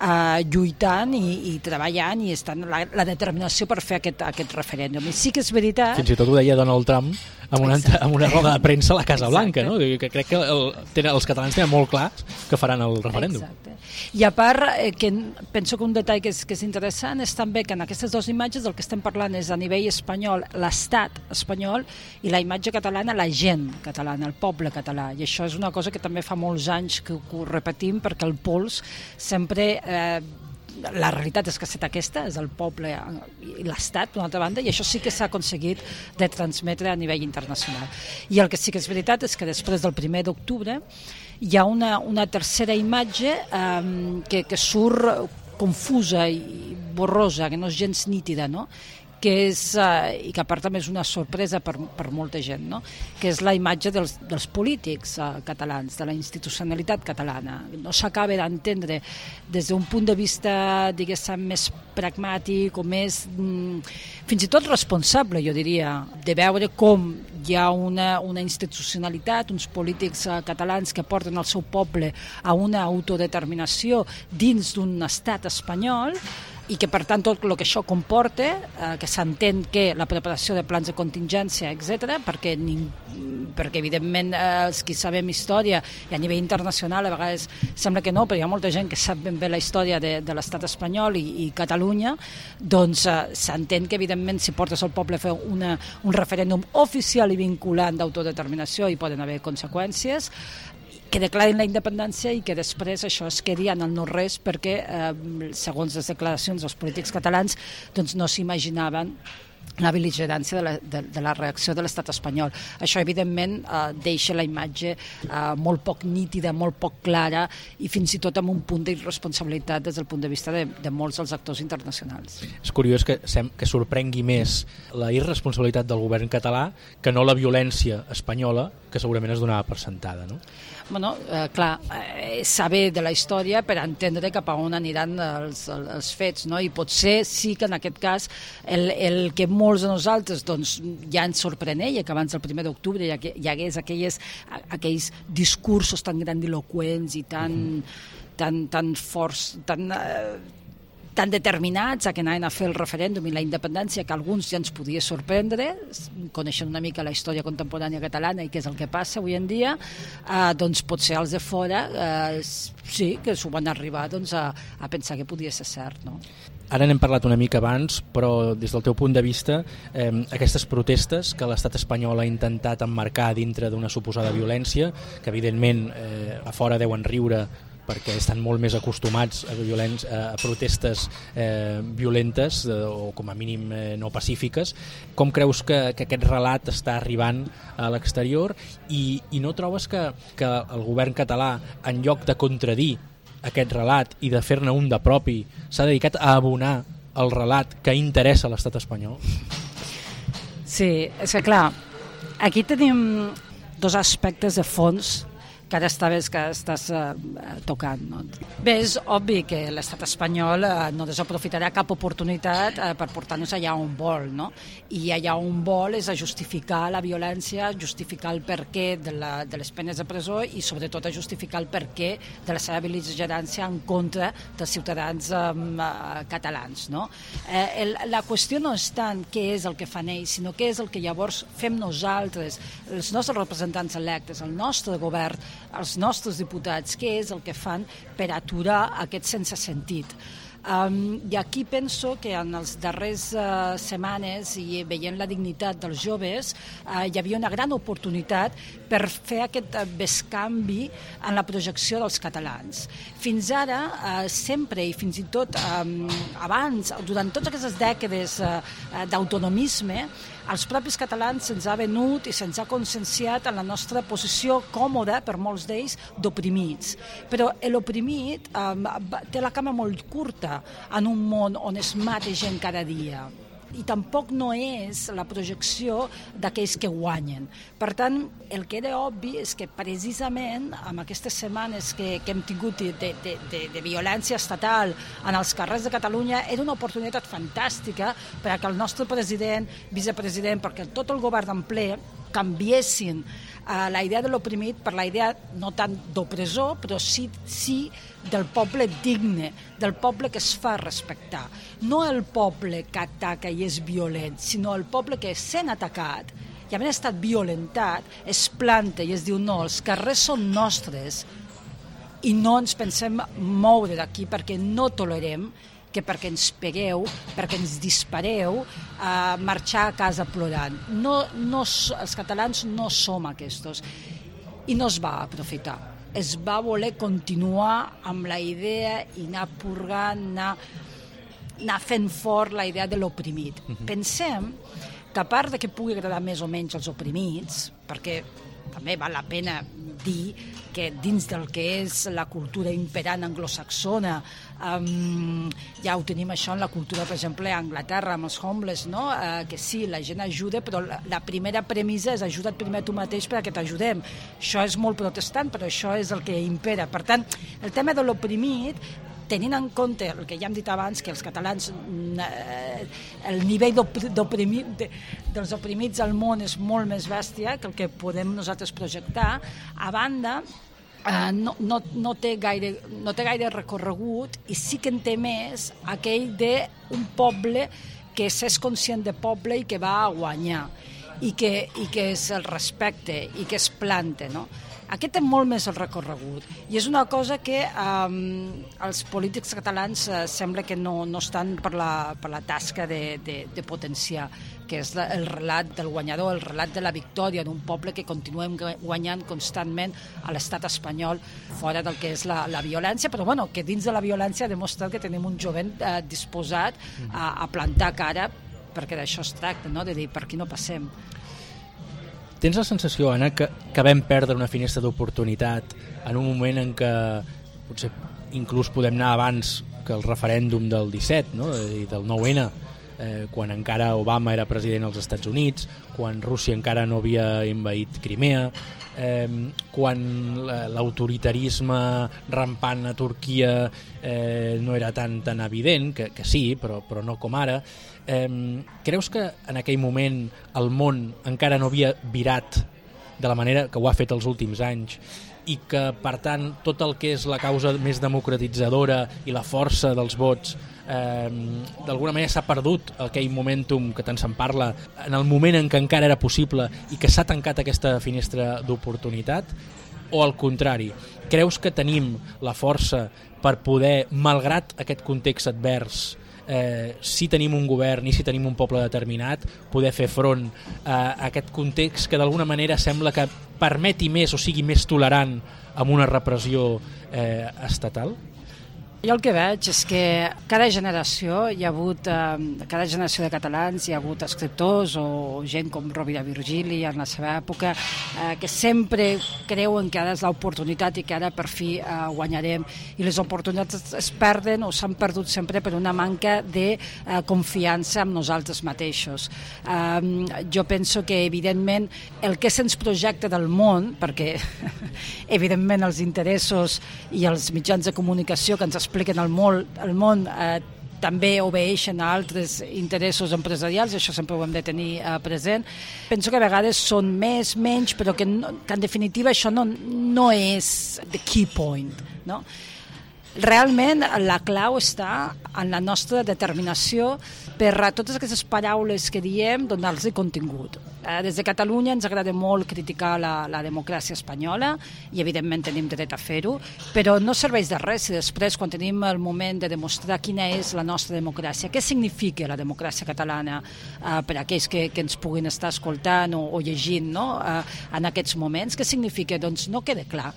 eh, lluitant i, i treballant i estan la, la determinació per fer aquest, aquest referèndum. I sí que és veritat... Fins i tot ho deia Donald Trump amb una, amb una roda de premsa a la Casa Exacte. Blanca, no? Que crec que el, tenen, els catalans tenen molt clar que faran el referèndum. Exacte. I a part, eh, que penso que un detall que és, que és interessant és també que en aquestes dues imatges el que estem parlant és a nivell espanyol, l'estat espanyol, i la imatge catalana, la gent catalana, el poble català. I això és una cosa que també fa molts anys que ho repetim perquè el pols sempre eh, la realitat és que ha estat aquesta, és el poble i l'Estat, per una altra banda, i això sí que s'ha aconseguit de transmetre a nivell internacional. I el que sí que és veritat és que després del primer d'octubre hi ha una, una tercera imatge eh, que, que surt confusa i borrosa, que no és gens nítida, no? Que és, eh, i que a part també és una sorpresa per, per molta gent, no? que és la imatge dels, dels polítics eh, catalans, de la institucionalitat catalana. No s'acaba d'entendre des d'un punt de vista, diguéssim, més pragmàtic o més, mm, fins i tot responsable, jo diria, de veure com hi ha una, una institucionalitat, uns polítics eh, catalans que porten el seu poble a una autodeterminació dins d'un estat espanyol, i que per tant tot el que això comporta, eh, que s'entén que la preparació de plans de contingència, etc, perquè, perquè evidentment eh, els que sabem història i a nivell internacional a vegades sembla que no, però hi ha molta gent que sap ben bé la història de, de l'estat espanyol i, i Catalunya, doncs eh, s'entén que evidentment si portes al poble a fer una, un referèndum oficial i vinculant d'autodeterminació hi poden haver conseqüències, que declarin la independència i que després això es quedi en el no-res perquè, eh, segons les declaracions dels polítics catalans, doncs no s'imaginaven la beligerància de la, de, de la reacció de l'estat espanyol. Això, evidentment, eh, deixa la imatge eh, molt poc nítida, molt poc clara i fins i tot amb un punt d'irresponsabilitat des del punt de vista de, de molts dels actors internacionals. És curiós que, que sorprengui més la irresponsabilitat del govern català que no la violència espanyola que segurament es donava per sentada, no? Bueno, eh, clar, eh, saber de la història per entendre cap a on aniran els, els fets, no? i potser sí que en aquest cas el, el que molts de nosaltres doncs, ja ens sorpreneix que abans del 1 d'octubre hi, hi hagués aquelles, aquells discursos tan grandiloquents i tan, uh -huh. tan, tan forts, tan, eh, tan determinats a que anaven a fer el referèndum i la independència que alguns ja ens podia sorprendre, coneixen una mica la història contemporània catalana i què és el que passa avui en dia, eh, doncs potser els de fora eh, sí que s'ho van arribar doncs, a, a pensar que podia ser cert. No? Ara n'hem parlat una mica abans, però des del teu punt de vista, eh, aquestes protestes que l'estat espanyol ha intentat emmarcar dintre d'una suposada violència, que evidentment eh, a fora deuen riure perquè estan molt més acostumats a, violents, a protestes eh, violentes eh, o com a mínim eh, no pacífiques. Com creus que, que aquest relat està arribant a l'exterior i, i no trobes que, que el govern català, en lloc de contradir aquest relat i de fer-ne un de propi, s'ha dedicat a abonar el relat que interessa a l'estat espanyol? Sí, és que clar, aquí tenim dos aspectes de fons que ara estaves que estàs uh, tocant. No? Bé, és obvi que l'estat espanyol uh, no desaprofitarà cap oportunitat uh, per portar-nos allà on vol, no? I allà on vol és a justificar la violència, justificar el perquè de, la, de les penes de presó i sobretot a justificar el perquè de la seva beligerància en contra dels ciutadans uh, catalans, no? Eh, el, la qüestió no és tant què és el que fan ells, sinó què és el que llavors fem nosaltres, els nostres representants electes, el nostre govern, els nostres diputats, què és el que fan per aturar aquest sense sentit. Um, I aquí penso que en els darrers uh, setmanes i veient la dignitat dels joves uh, hi havia una gran oportunitat per fer aquest uh, bescanvi en la projecció dels catalans. Fins ara, uh, sempre i fins i tot um, abans, durant totes aquestes dècades uh, d'autonomisme, als propis catalans se'ns ha venut i se'ns ha conscienciat en la nostra posició còmoda, per molts d'ells, d'oprimits. Però l'oprimit eh, té la cama molt curta en un món on es mata gent cada dia i tampoc no és la projecció d'aquells que guanyen. Per tant, el que era obvi és que precisament amb aquestes setmanes que, que hem tingut de, de, de, de violència estatal en els carrers de Catalunya era una oportunitat fantàstica per a que el nostre president, vicepresident, perquè tot el govern en ple canviessin uh, la idea de l'oprimit per la idea no tant d'opressor, però sí, sí del poble digne, del poble que es fa respectar. No el poble que ataca i és violent, sinó el poble que sent atacat i havent estat violentat, es planta i es diu no, els carrers són nostres i no ens pensem moure d'aquí perquè no tolerem que perquè ens pegueu, perquè ens dispareu, eh, marxar a casa plorant. No, no, els catalans no som aquests. I no es va aprofitar. Es va voler continuar amb la idea i anar purgant, anar, anar fent fort la idea de l'oprimit. Uh mhm. -huh. Pensem que a part de que pugui agradar més o menys als oprimits, perquè també val la pena dir que dins del que és la cultura imperant anglosaxona Um, ja ho tenim això en la cultura, per exemple, a Anglaterra, amb els homeless, no? Uh, que sí, la gent ajuda, però la, la primera premissa és ajuda't primer tu mateix perquè t'ajudem. Això és molt protestant, però això és el que impera. Per tant, el tema de l'oprimit tenint en compte el que ja hem dit abans, que els catalans, mm, eh, el nivell de, dels oprimits al món és molt més bèstia que el que podem nosaltres projectar, a banda Uh, no, no, no, té gaire, no té gaire recorregut i sí que en té més aquell d'un poble que s'és conscient de poble i que va a guanyar i que, i que es el respecte i que es plante, no? Aquest té molt més el recorregut i és una cosa que um, els polítics catalans uh, sembla que no, no estan per la, per la tasca de, de, de potenciar que és el relat del guanyador, el relat de la victòria d'un poble que continuem guanyant constantment a l'estat espanyol fora del que és la, la violència, però bueno, que dins de la violència ha demostrat que tenim un jovent eh, disposat a, a plantar cara perquè d'això es tracta, no? de dir per aquí no passem. Tens la sensació, Anna, que, que vam perdre una finestra d'oportunitat en un moment en què potser inclús podem anar abans que el referèndum del 17, no? I del 9-N, eh, quan encara Obama era president als Estats Units, quan Rússia encara no havia invaït Crimea, eh, quan l'autoritarisme rampant a Turquia eh, no era tan, tan evident, que, que sí, però, però no com ara, Eh, creus que en aquell moment el món encara no havia virat de la manera que ho ha fet els últims anys i que, per tant, tot el que és la causa més democratitzadora i la força dels vots eh, d'alguna manera s'ha perdut aquell momentum que tant se'n parla en el moment en què encara era possible i que s'ha tancat aquesta finestra d'oportunitat? O al contrari, creus que tenim la força per poder, malgrat aquest context advers, eh, si tenim un govern i si tenim un poble determinat, poder fer front a aquest context que d'alguna manera sembla que permeti més o sigui més tolerant amb una repressió eh, estatal? Jo el que veig és que cada generació hi ha hagut, eh, cada generació de catalans hi ha hagut escriptors o gent com Rovira Virgili en la seva època eh, que sempre creuen que ara és l'oportunitat i que ara per fi eh, guanyarem i les oportunitats es perden o s'han perdut sempre per una manca de eh, confiança en nosaltres mateixos. Eh, jo penso que evidentment el que se'ns projecta del món, perquè evidentment els interessos i els mitjans de comunicació que ens expliquen el món, el món eh, també obeeixen a altres interessos empresarials, això sempre ho hem de tenir eh, present. Penso que a vegades són més, menys, però que, no, que en definitiva això no, no és the key point. No? Realment la clau està en la nostra determinació per a totes aquestes paraules que diem donar-los contingut. Eh, des de Catalunya ens agrada molt criticar la, la democràcia espanyola i evidentment tenim dret a fer-ho, però no serveix de res si després quan tenim el moment de demostrar quina és la nostra democràcia, què significa la democràcia catalana eh, per a aquells que, que ens puguin estar escoltant o, o llegint no? eh, en aquests moments, què significa? Doncs no queda clar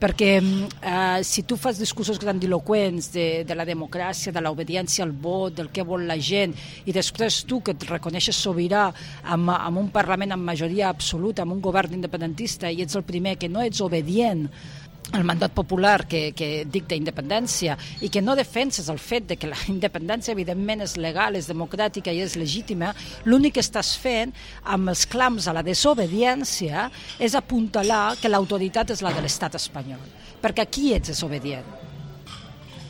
perquè eh, si tu fas discursos grandiloquents de, de la democràcia, de l'obediència al vot, del que vol la gent, i després tu que et reconeixes sobirà amb, amb un Parlament amb majoria absoluta, amb un govern independentista, i ets el primer que no ets obedient el mandat popular que, que dicta independència i que no defenses el fet de que la independència evidentment és legal, és democràtica i és legítima, l'únic que estàs fent amb els clams a la desobediència és apuntalar que l'autoritat és la de l'estat espanyol. Perquè aquí ets desobedient.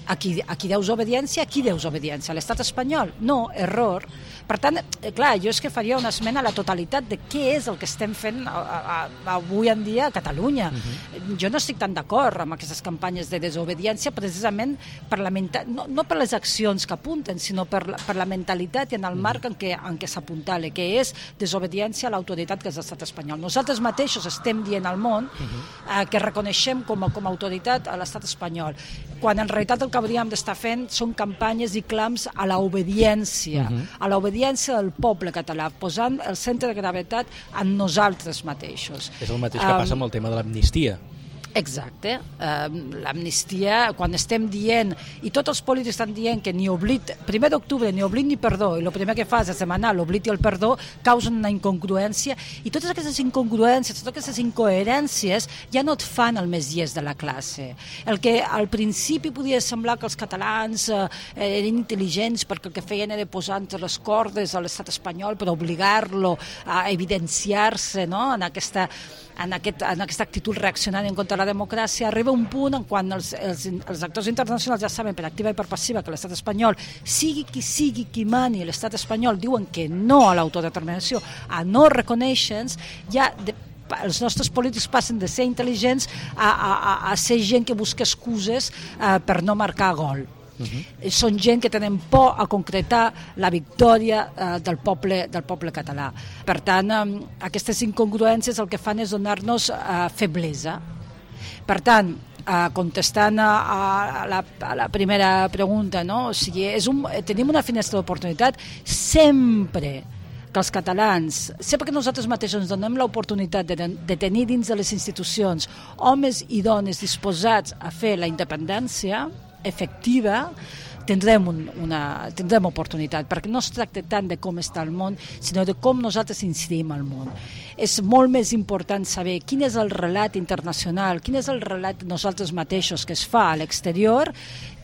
A qui, a qui deus obediència, a qui deus obediència? A l'estat espanyol? No, error per tant, eh, clar, jo és que faria una esmena a la totalitat de què és el que estem fent a, a, a, avui en dia a Catalunya. Uh mhm. -huh. Jo no estic tan d'acord amb aquestes campanyes de desobediència precisament per la no, no per les accions que apunten, sinó per la, per la mentalitat i en el mhm. marc en què, en què s'apuntala, que és desobediència a l'autoritat que és l'estat espanyol. Nosaltres mateixos estem dient al món uh mhm. -huh. eh, que reconeixem com a, com a autoritat a l'estat espanyol, quan en realitat el que hauríem d'estar fent són campanyes i clams a l'obediència, uh -huh. a l'obediència l'obediència del poble català, posant el centre de gravetat en nosaltres mateixos. És el mateix que um, passa amb el tema de l'amnistia. Exacte. L'amnistia, quan estem dient, i tots els polítics estan dient que ni oblit, primer d'octubre ni oblit ni perdó, i el primer que fas és demanar l'oblit i el perdó, causen una incongruència, i totes aquestes incongruències, totes aquestes incoherències ja no et fan el més llest de la classe. El que al principi podia semblar que els catalans uh, eren intel·ligents perquè el que feien era posar entre les cordes a l'estat espanyol per obligar-lo a evidenciar-se no? en aquesta en, aquest, en aquesta actitud reaccionant en contra de la democràcia, arriba un punt en quan els, els, els actors internacionals ja saben per activa i per passiva que l'estat espanyol, sigui qui sigui qui mani l'estat espanyol, diuen que no a l'autodeterminació, a no reconèixer ja de, els nostres polítics passen de ser intel·ligents a, a, a, a ser gent que busca excuses eh, per no marcar gol. Uh -huh. Són gent que tenen por a concretar la victòria eh, del, poble, del poble català. Per tant, eh, aquestes incongruències el que fan és donar-nos eh, feblesa. Per tant, eh, contestant a, a, la, a la primera pregunta, no? o sigui, és un, tenim una finestra d'oportunitat sempre que els catalans, sempre que nosaltres mateixos ens donem l'oportunitat de, de tenir dins de les institucions homes i dones disposats a fer la independència, efectiva, tindrem, un, una, tindrem oportunitat, perquè no es tracta tant de com està el món, sinó de com nosaltres incidim al món. És molt més important saber quin és el relat internacional, quin és el relat nosaltres mateixos que es fa a l'exterior,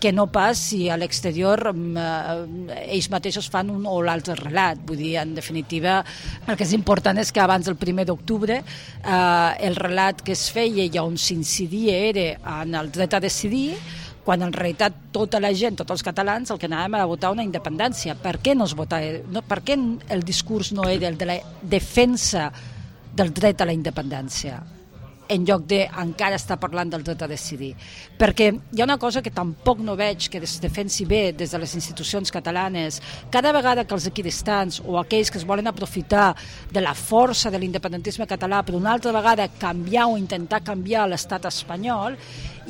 que no pas si a l'exterior eh, ells mateixos fan un o l'altre relat. Vull dir, en definitiva, el que és important és que abans del primer d'octubre eh, el relat que es feia i on s'incidia era en el dret a decidir, quan en realitat tota la gent, tots els catalans, el que anàvem a votar una independència. Per què no es votava? No, per què el discurs no era el de la defensa del dret a la independència? en lloc de encara estar parlant del dret a decidir. Perquè hi ha una cosa que tampoc no veig que es defensi bé des de les institucions catalanes. Cada vegada que els equidistants o aquells que es volen aprofitar de la força de l'independentisme català per una altra vegada canviar o intentar canviar l'estat espanyol,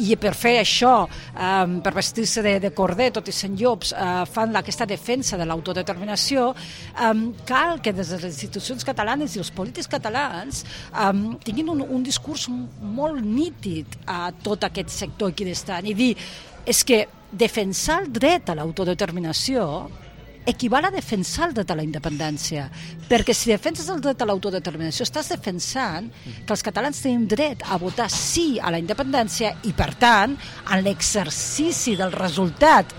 i per fer això, um, per vestir-se de, de corder, tot i sent llops, uh, fan aquesta defensa de l'autodeterminació, um, cal que des de les institucions catalanes i els polítics catalans um, tinguin un, un discurs molt nítid a tot aquest sector equidistant i dir és que defensar el dret a l'autodeterminació equival a defensar el dret a la independència, perquè si defenses el dret a l'autodeterminació estàs defensant que els catalans tenim dret a votar sí a la independència i, per tant, en l'exercici del resultat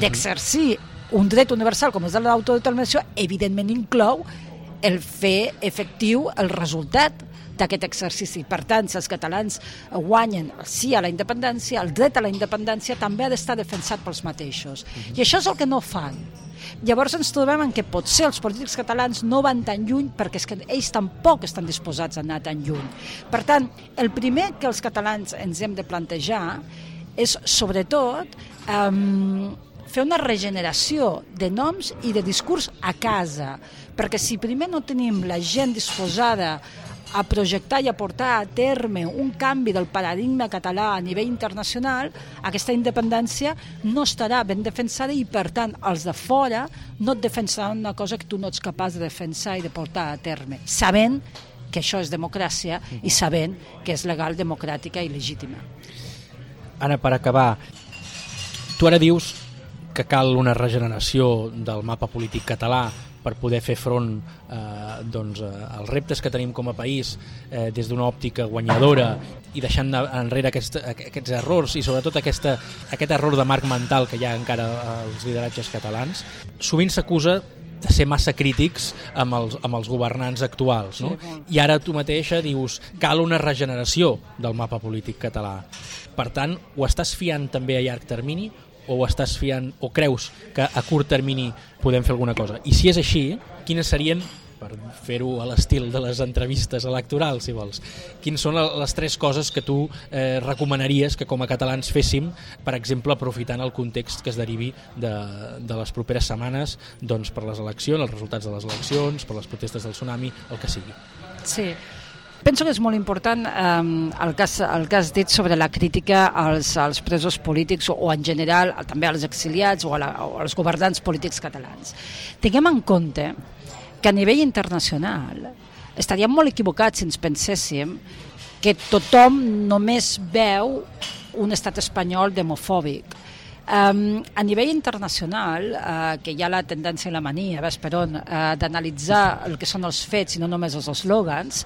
d'exercir un dret universal com és el de l'autodeterminació, evidentment inclou el fer efectiu el resultat d'aquest exercici. Per tant, si els catalans guanyen sí a la independència, el dret a la independència també ha d'estar defensat pels mateixos. I això és el que no fan. Llavors ens trobem en que potser els polítics catalans no van tan lluny perquè és que ells tampoc estan disposats a anar tan lluny. Per tant, el primer que els catalans ens hem de plantejar és, sobretot, um, fer una regeneració de noms i de discurs a casa, perquè si primer no tenim la gent disposada a projectar i a portar a terme un canvi del paradigma català a nivell internacional, aquesta independència no estarà ben defensada i, per tant, els de fora no et defensaran una cosa que tu no ets capaç de defensar i de portar a terme, sabent que això és democràcia i sabent que és legal, democràtica i legítima. Anna, per acabar, tu ara dius que cal una regeneració del mapa polític català per poder fer front eh, doncs, eh, als reptes que tenim com a país eh, des d'una òptica guanyadora i deixant enrere aquests, aquests errors i sobretot aquesta, aquest error de marc mental que hi ha encara als lideratges catalans, sovint s'acusa de ser massa crítics amb els, amb els governants actuals. No? I ara tu mateixa dius cal una regeneració del mapa polític català. Per tant, ho estàs fiant també a llarg termini o estàs fiant o creus que a curt termini podem fer alguna cosa? I si és així, quines serien per fer-ho a l'estil de les entrevistes electorals, si vols. Quines són les tres coses que tu eh, recomanaries que com a catalans féssim, per exemple, aprofitant el context que es derivi de, de les properes setmanes doncs, per les eleccions, els resultats de les eleccions, per les protestes del tsunami, el que sigui. Sí, Penso que és molt important eh, el, que has, el que has dit sobre la crítica als, als presos polítics o, o en general també als exiliats o, a la, o als governants polítics catalans. Tinguem en compte que a nivell internacional estaríem molt equivocats si ens penséssim que tothom només veu un estat espanyol demofòbic. Um, a nivell internacional, uh, que hi ha la tendència i la mania, ves per on, uh, d'analitzar el que són els fets i no només els eslògans,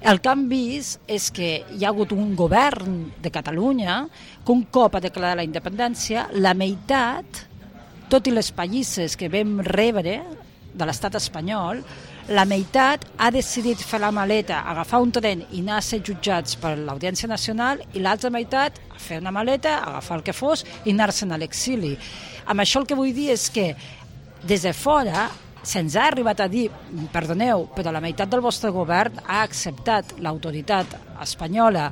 el que han vist és que hi ha hagut un govern de Catalunya que un cop ha declarat la independència, la meitat, tot i les pallisses que vam rebre de l'estat espanyol, la meitat ha decidit fer la maleta, agafar un tren i anar a ser jutjats per l'Audiència Nacional i l'altra meitat a fer una maleta, agafar el que fos i anar-se'n a l'exili. Amb això el que vull dir és que des de fora se'ns ha arribat a dir, perdoneu, però la meitat del vostre govern ha acceptat l'autoritat espanyola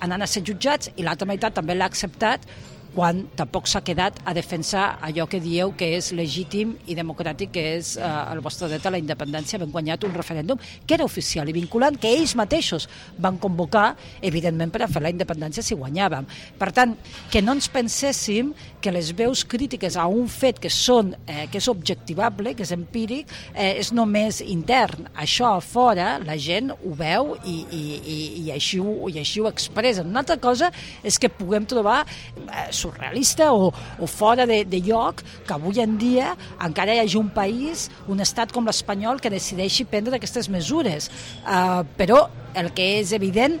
anant a ser jutjats i l'altra meitat també l'ha acceptat quan tampoc s'ha quedat a defensar allò que dieu que és legítim i democràtic, que és eh, el vostre dret a la independència. Ben guanyat un referèndum que era oficial i vinculant, que ells mateixos van convocar, evidentment, per a fer la independència si guanyàvem. Per tant, que no ens penséssim que les veus crítiques a un fet que són eh, que és objectivable, que és empíric, eh, és només intern. Això a fora la gent ho veu i, i, i, i, així, ho, i així ho expressen. Una altra cosa és que puguem trobar eh, surrealista o, o fora de, de lloc que avui en dia encara hi hagi un país, un estat com l'espanyol que decideixi prendre aquestes mesures. Uh, però el que és evident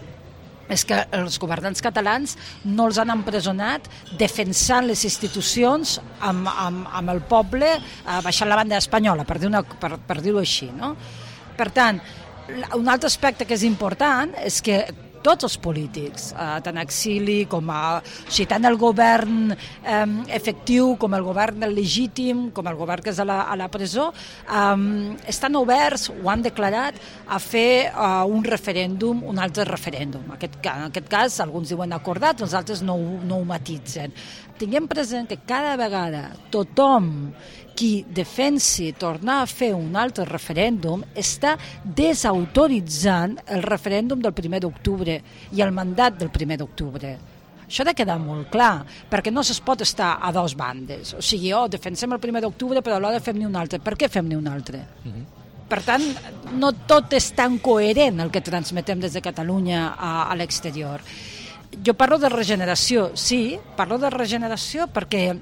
és que els governants catalans no els han empresonat defensant les institucions amb, amb, amb el poble uh, baixant la banda espanyola, per dir-ho per, per dir així. No? Per tant, un altre aspecte que és important és que tots els polítics, eh, tant exili com a... O sigui, tant el govern eh, efectiu com el govern legítim, com el govern que és a la, a la presó, eh, estan oberts, ho han declarat, a fer eh, un referèndum, un altre referèndum. En aquest, en aquest cas, alguns diuen acordat, els altres no, no ho matitzen. Tinguem present que cada vegada tothom qui defensi tornar a fer un altre referèndum està desautoritzant el referèndum del 1 d'octubre i el mandat del 1 d'octubre. Això ha de quedar molt clar, perquè no es pot estar a dos bandes. O sigui, oh, defensem el primer d'octubre, però alhora fem ni un altre. Per què fem ni un altre? Uh -huh. Per tant, no tot és tan coherent el que transmetem des de Catalunya a, a l'exterior. Jo parlo de regeneració, sí, parlo de regeneració perquè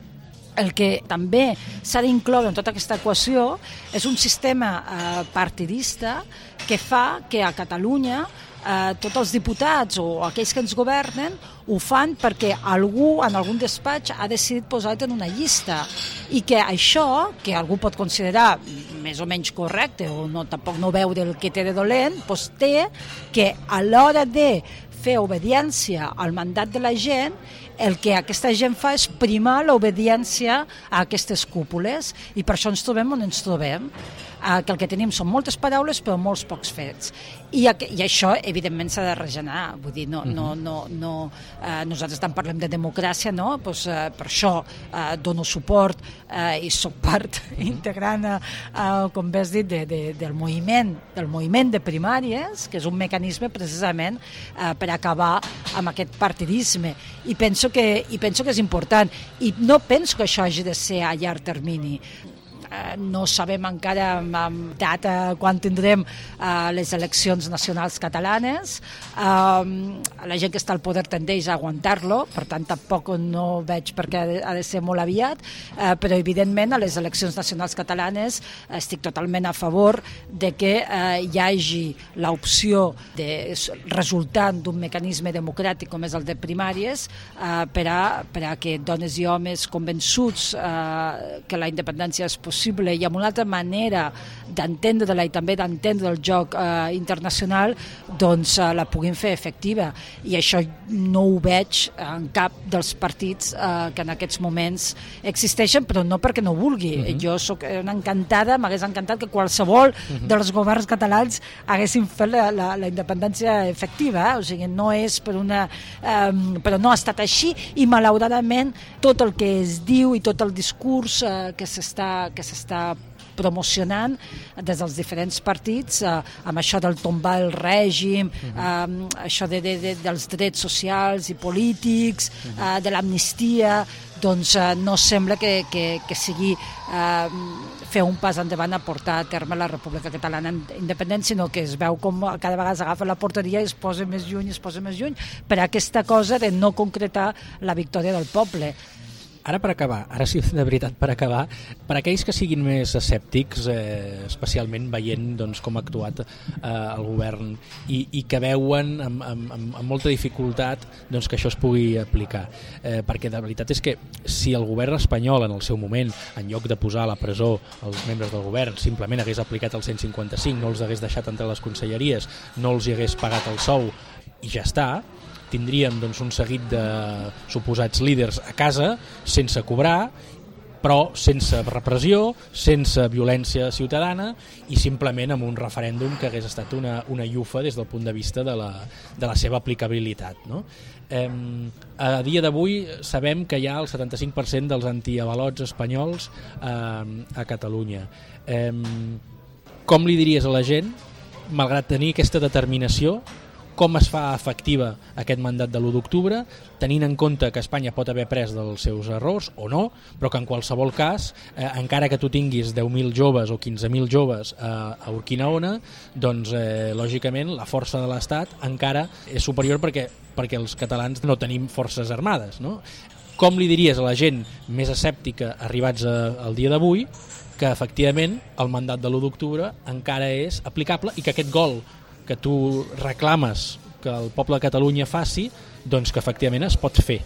el que també s'ha d'incloure en tota aquesta equació és un sistema eh, partidista que fa que a Catalunya eh, tots els diputats o aquells que ens governen ho fan perquè algú en algun despatx ha decidit posar-te en una llista. I que això, que algú pot considerar més o menys correcte o no, tampoc no veure el que té de dolent, doncs té que a l'hora de fer obediència al mandat de la gent el que aquesta gent fa és primar l'obediència a aquestes cúpules i per això ens trobem on ens trobem eh, que el que tenim són moltes paraules però molts pocs fets i, i això evidentment s'ha de regenerar vull dir, no, no, Mhm. no, no, eh, nosaltres tant parlem de democràcia no? pues, eh, per això eh, dono suport eh, i sóc part integrant eh, eh, com bé has dit de, de, del moviment del moviment de primàries que és un mecanisme precisament eh, per acabar amb aquest partidisme. I penso, que, i penso que és important. I no penso que això hagi de ser a llarg termini no sabem encara amb, data quan tindrem uh, les eleccions nacionals catalanes. Uh, la gent que està al poder tendeix a aguantar-lo, per tant tampoc no veig perquè ha de, ser molt aviat, uh, però evidentment a les eleccions nacionals catalanes estic totalment a favor de que uh, hi hagi l'opció de, resultant d'un mecanisme democràtic com és el de primàries uh, per, a, per a que dones i homes convençuts uh, que la independència és possible possible i amb una altra manera d'entendre-la i també d'entendre el joc eh, internacional, doncs eh, la puguin fer efectiva. I això no ho veig en cap dels partits eh, que en aquests moments existeixen, però no perquè no vulgui. Uh -huh. Jo sóc una encantada, m'hagués encantat que qualsevol uh -huh. dels governs catalans haguessin fet la, la, la independència efectiva, eh? o sigui, no és per una... Eh, però no ha estat així i malauradament tot el que es diu i tot el discurs eh, que s'està que s'està promocionant des dels diferents partits eh, amb això del tombar el règim, eh, això de, de, de, dels drets socials i polítics, eh, de l'amnistia, doncs eh, no sembla que, que, que sigui eh, fer un pas endavant a portar a terme la República Catalana independent, sinó que es veu com cada vegada s'agafa la porteria i es posa més lluny, es posa més lluny, per aquesta cosa de no concretar la victòria del poble. Ara per acabar, ara sí de veritat per acabar, per aquells que siguin més escèptics, eh, especialment veient doncs, com ha actuat eh, el govern i, i que veuen amb, amb, amb, amb molta dificultat doncs, que això es pugui aplicar. Eh, perquè de veritat és que si el govern espanyol en el seu moment, en lloc de posar a la presó els membres del govern, simplement hagués aplicat el 155, no els hagués deixat entrar a les conselleries, no els hi hagués pagat el sou i ja està, tindríem doncs, un seguit de suposats líders a casa sense cobrar però sense repressió, sense violència ciutadana i simplement amb un referèndum que hagués estat una, una llufa des del punt de vista de la, de la seva aplicabilitat. No? Eh, a dia d'avui sabem que hi ha el 75% dels antiavalots espanyols eh, a Catalunya. Eh, com li diries a la gent, malgrat tenir aquesta determinació, com es fa efectiva aquest mandat de l'1 d'octubre, tenint en compte que Espanya pot haver pres dels seus errors o no, però que en qualsevol cas, eh, encara que tu tinguis 10.000 joves o 15.000 joves eh, a Urquinaona, doncs eh, lògicament la força de l'Estat encara és superior perquè, perquè els catalans no tenim forces armades. No? Com li diries a la gent més escèptica arribats a, al dia d'avui que efectivament el mandat de l'1 d'octubre encara és aplicable i que aquest gol que tu reclames que el poble de Catalunya faci, doncs que efectivament es pot fer.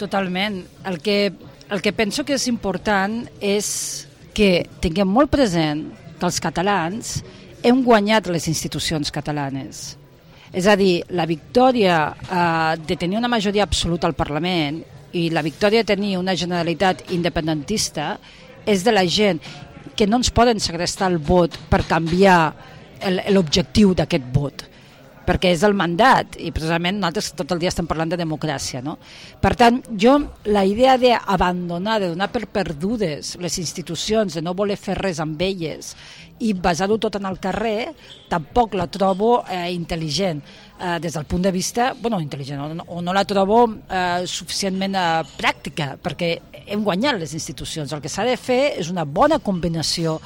Totalment. El que, el que penso que és important és que tinguem molt present que els catalans hem guanyat les institucions catalanes. És a dir, la victòria eh, de tenir una majoria absoluta al Parlament i la victòria de tenir una generalitat independentista és de la gent que no ens poden segrestar el vot per canviar l'objectiu d'aquest vot. perquè és el mandat i precisament nosaltres tot el dia estem parlant de democràcia. No? Per tant, jo la idea d'abandonar, de donar per perdudes les institucions, de no voler fer res amb elles i basar-ho tot en el carrer, tampoc la trobo eh, intel·ligent eh, des del punt de vista, bueno, intel·ligent, o, o no la trobo eh, suficientment eh, pràctica, perquè hem guanyat les institucions. El que s'ha de fer és una bona combinació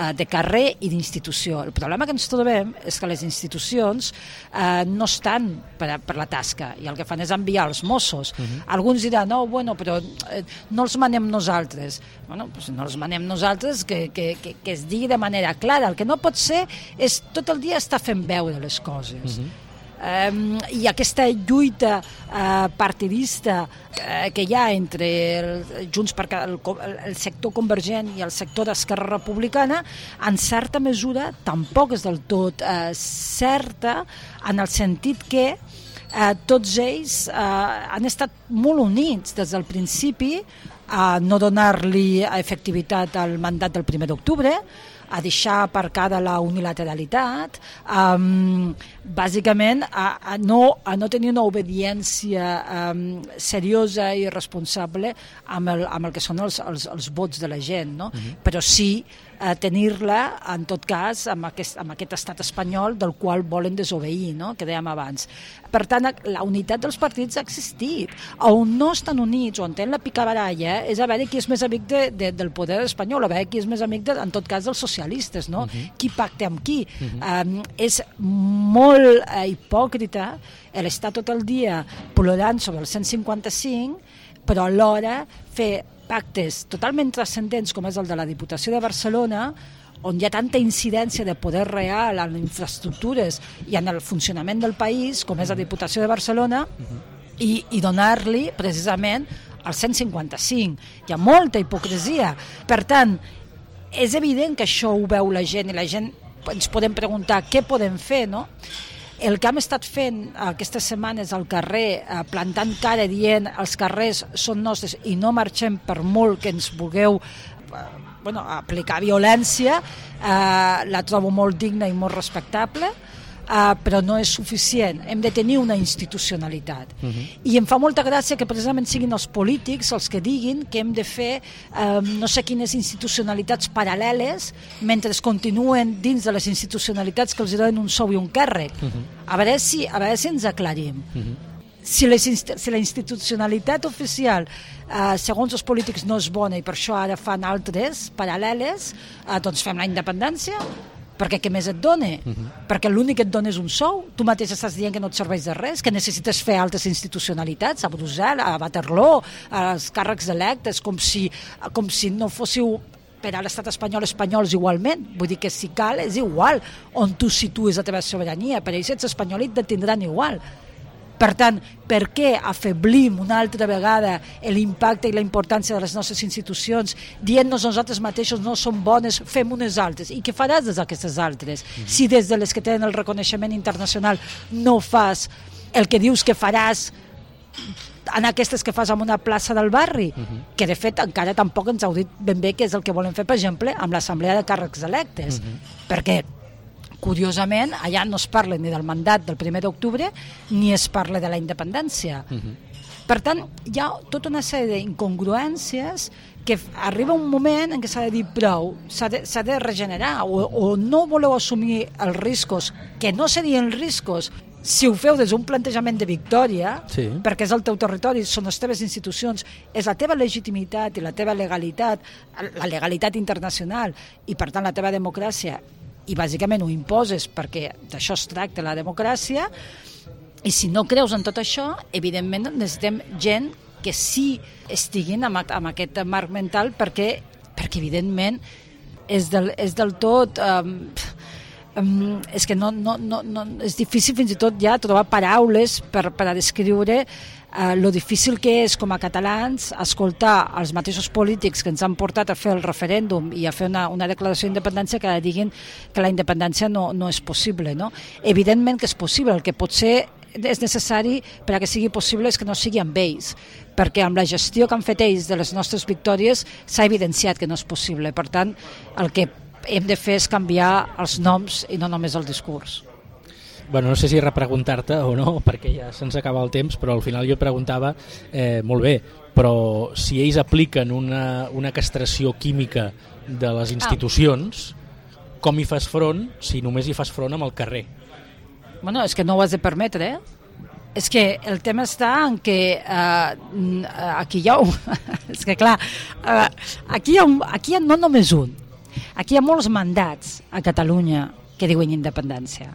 eh, de carrer i d'institució. El problema que ens trobem és que les institucions eh, no estan per, per la tasca i el que fan és enviar els Mossos. Uh -huh. Alguns diran, no, bueno, però eh, no els manem nosaltres. Bueno, pues no els manem nosaltres, que, que, que, que es digui de manera clara. El que no pot ser és tot el dia estar fent veure les coses. Uh -huh eh, i aquesta lluita eh, partidista eh, que hi ha entre el, Junts per el, el sector convergent i el sector d'Esquerra Republicana, en certa mesura tampoc és del tot eh, certa en el sentit que eh, tots ells eh, han estat molt units des del principi a no donar-li efectivitat al mandat del 1 d'octubre, a deixar aparcada la unilateralitat, um, bàsicament a, a, no, a no tenir una obediència um, seriosa i responsable amb el, amb el que són els, els, els vots de la gent, no? Uh mhm. -huh. però sí eh, tenir-la, en tot cas, amb aquest, amb aquest estat espanyol del qual volen desobeir, no? que dèiem abans. Per tant, la unitat dels partits ha existit. On no estan units, on tenen la picabaralla, és a veure qui és més amic de, de, del poder espanyol, a veure qui és més amic, de, en tot cas, dels socialistes, no? Uh mhm. -huh. Qui pacta amb qui. Uh -huh. um, és molt eh, hipòcrita l'estar tot el dia plorant sobre el 155, però alhora fer pactes totalment transcendents com és el de la Diputació de Barcelona, on hi ha tanta incidència de poder real en infraestructures i en el funcionament del país, com és la Diputació de Barcelona, i, i donar-li precisament el 155. Hi ha molta hipocresia. Per tant, és evident que això ho veu la gent i la gent ens podem preguntar què podem fer, no? El que hem estat fent aquestes setmanes al carrer, eh, plantant cara dient els carrers són nostres i no marxem per molt que ens vulgueu eh, bueno, aplicar violència, eh, la trobo molt digna i molt respectable, uh, però no és suficient. Hem de tenir una institucionalitat. Uh mhm. -huh. I em fa molta gràcia que precisament siguin els polítics els que diguin que hem de fer um, no sé quines institucionalitats paral·leles mentre es continuen dins de les institucionalitats que els donen un sou i un càrrec. Uh mhm. -huh. a, veure si, a veure si ens aclarim. Uh mhm. -huh si, les, si la institucionalitat oficial eh, segons els polítics no és bona i per això ara fan altres paral·leles, eh, doncs fem la independència perquè què més et dona? Uh -huh. Perquè l'únic que et dona és un sou, tu mateix estàs dient que no et serveix de res, que necessites fer altres institucionalitats, a Brussel·les, a Waterloo, als càrrecs electes, com si, com si no fóssiu per a l'estat espanyol espanyols igualment. Vull dir que si cal és igual on tu situes la teva sobirania. Per ells ets espanyol i et tindran igual. Per tant, per què afeblim una altra vegada l'impacte i la importància de les nostres institucions dient-nos nosaltres mateixos no som bones, fem unes altres. I què faràs des d'aquestes altres? Mm -hmm. Si des de les que tenen el reconeixement internacional no fas el que dius que faràs en aquestes que fas en una plaça del barri, uh -huh. que de fet encara tampoc ens heu dit ben bé què és el que volen fer, per exemple, amb l'assemblea de càrrecs electes, uh -huh. perquè curiosament, allà no es parla ni del mandat del 1 d'octubre ni es parla de la independència. Uh -huh. Per tant, hi ha tota una sèrie d'incongruències que arriba un moment en què s'ha de dir prou, s'ha de, de regenerar o, o no voleu assumir els riscos, que no serien riscos si ho feu des d'un plantejament de victòria, sí. perquè és el teu territori, són les teves institucions, és la teva legitimitat i la teva legalitat, la legalitat internacional i per tant la teva democràcia i bàsicament ho imposes perquè d'això es tracta la democràcia i si no creus en tot això, evidentment necessitem gent que sí estiguin amb, amb aquest marc mental perquè, perquè evidentment és del, és del tot... Um, um, és que no, no, no, no, és difícil fins i tot ja trobar paraules per, per a descriure eh, lo difícil que és com a catalans escoltar els mateixos polítics que ens han portat a fer el referèndum i a fer una, una declaració d'independència que diguin que la independència no, no és possible. No? Evidentment que és possible, el que pot ser és necessari per a que sigui possible és que no sigui amb ells, perquè amb la gestió que han fet ells de les nostres victòries s'ha evidenciat que no és possible. Per tant, el que hem de fer és canviar els noms i no només el discurs. bueno, no sé si repreguntar-te o no, perquè ja se'ns acaba el temps, però al final jo preguntava, eh, molt bé, però si ells apliquen una, una castració química de les institucions, ah. com hi fas front si només hi fas front amb el carrer? Bueno, és que no ho has de permetre, eh? És que el tema està en que uh, aquí hi ha... Un, és que clar, uh, aquí, hi ha un, aquí hi ha no només un, aquí hi ha molts mandats a Catalunya que diuen independència.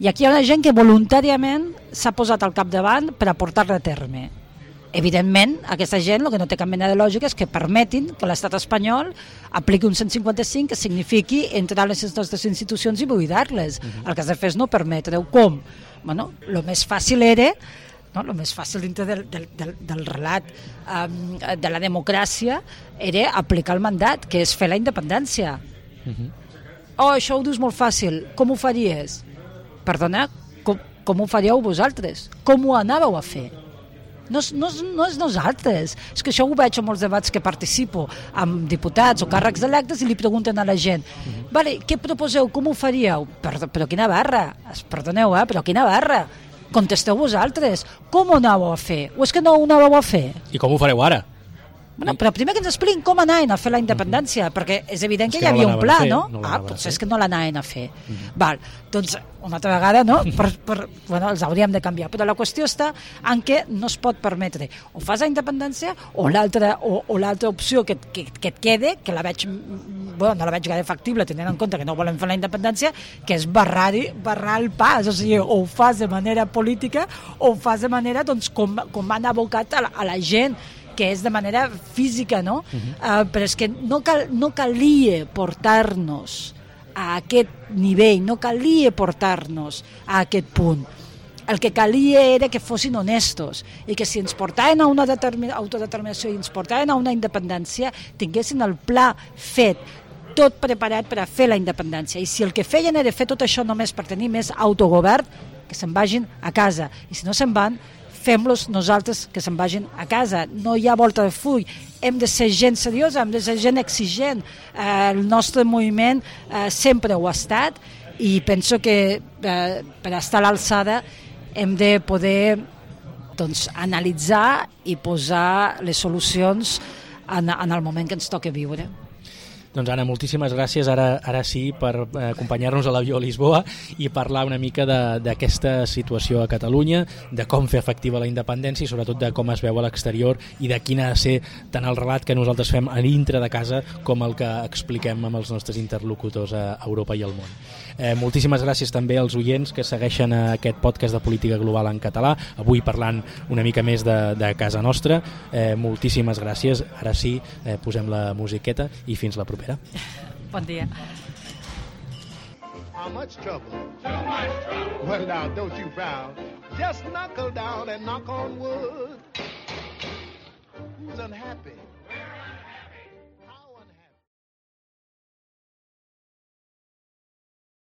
I aquí hi ha una gent que voluntàriament s'ha posat al capdavant per aportar-la a terme. Evidentment, aquesta gent el que no té cap mena de lògica és que permetin que l'estat espanyol apliqui un 155 que signifiqui entrar a les nostres institucions i buidar-les. Uh -huh. El que has de fer és no permetre-ho. Com? Bueno, el més fàcil era no? el més fàcil dintre del, del, del, del relat um, de la democràcia era aplicar el mandat, que és fer la independència. Uh -huh. Oh, això ho dius molt fàcil. Com ho faries? Perdona, com, com ho faríeu vosaltres? Com ho anàveu a fer? No, no, no és nosaltres, és que això ho veig en molts debats que participo amb diputats o càrrecs electes i li pregunten a la gent uh mhm. -huh. vale, què proposeu, com ho faríeu? Però, però quina barra, perdoneu, eh, però quina barra contesteu vosaltres, com ho anàveu a fer? O és que no ho anàveu a fer? I com ho fareu ara? Bueno, però primer que ens expliquin com anaven a fer la independència, uh -huh. perquè és evident que, és que hi havia no un pla, fer, no? no ah, potser fer. és que no l'anaven a fer. Uh -huh. Val, doncs una altra vegada, no? Per, per, bueno, els hauríem de canviar, però la qüestió està en què no es pot permetre o fas la independència o l'altra o, o l'altra opció que, que, que et quede, que la veig bueno, no la veig gaire factible tenint en compte que no volem fer la independència, que és barrar, barrar el pas, o sigui, o ho fas de manera política o ho fas de manera doncs, com, com han abocat a la, a la gent que és de manera física, no? Uh -huh. uh, però és que no, cal, no calia portar-nos a aquest nivell, no calia portar-nos a aquest punt. El que calia era que fossin honestos i que si ens portaven a una autodeterminació i ens portaven a una independència, tinguessin el pla fet, tot preparat per a fer la independència. I si el que feien era fer tot això només per tenir més autogovern, que se'n vagin a casa. I si no se'n van, fem-los nosaltres que se'n vagin a casa. No hi ha volta de full. Hem de ser gent seriosa, hem de ser gent exigent. Eh, el nostre moviment eh, sempre ho ha estat i penso que eh, per estar a l'alçada hem de poder doncs, analitzar i posar les solucions en, en el moment que ens toca viure. Doncs Anna, moltíssimes gràcies ara, ara sí per eh, acompanyar-nos a l'avió a Lisboa i parlar una mica d'aquesta situació a Catalunya, de com fer efectiva la independència i sobretot de com es veu a l'exterior i de quin ha de ser tant el relat que nosaltres fem a dintre de casa com el que expliquem amb els nostres interlocutors a Europa i al món. Eh, moltíssimes gràcies també als oients que segueixen aquest podcast de política global en català, avui parlant una mica més de, de casa nostra. Eh, moltíssimes gràcies. Ara sí, eh, posem la musiqueta i fins la propera. Bon dia. How much trouble? Too much trouble. Well, now, don't you frown. Just knuckle down and knock on wood. Who's unhappy?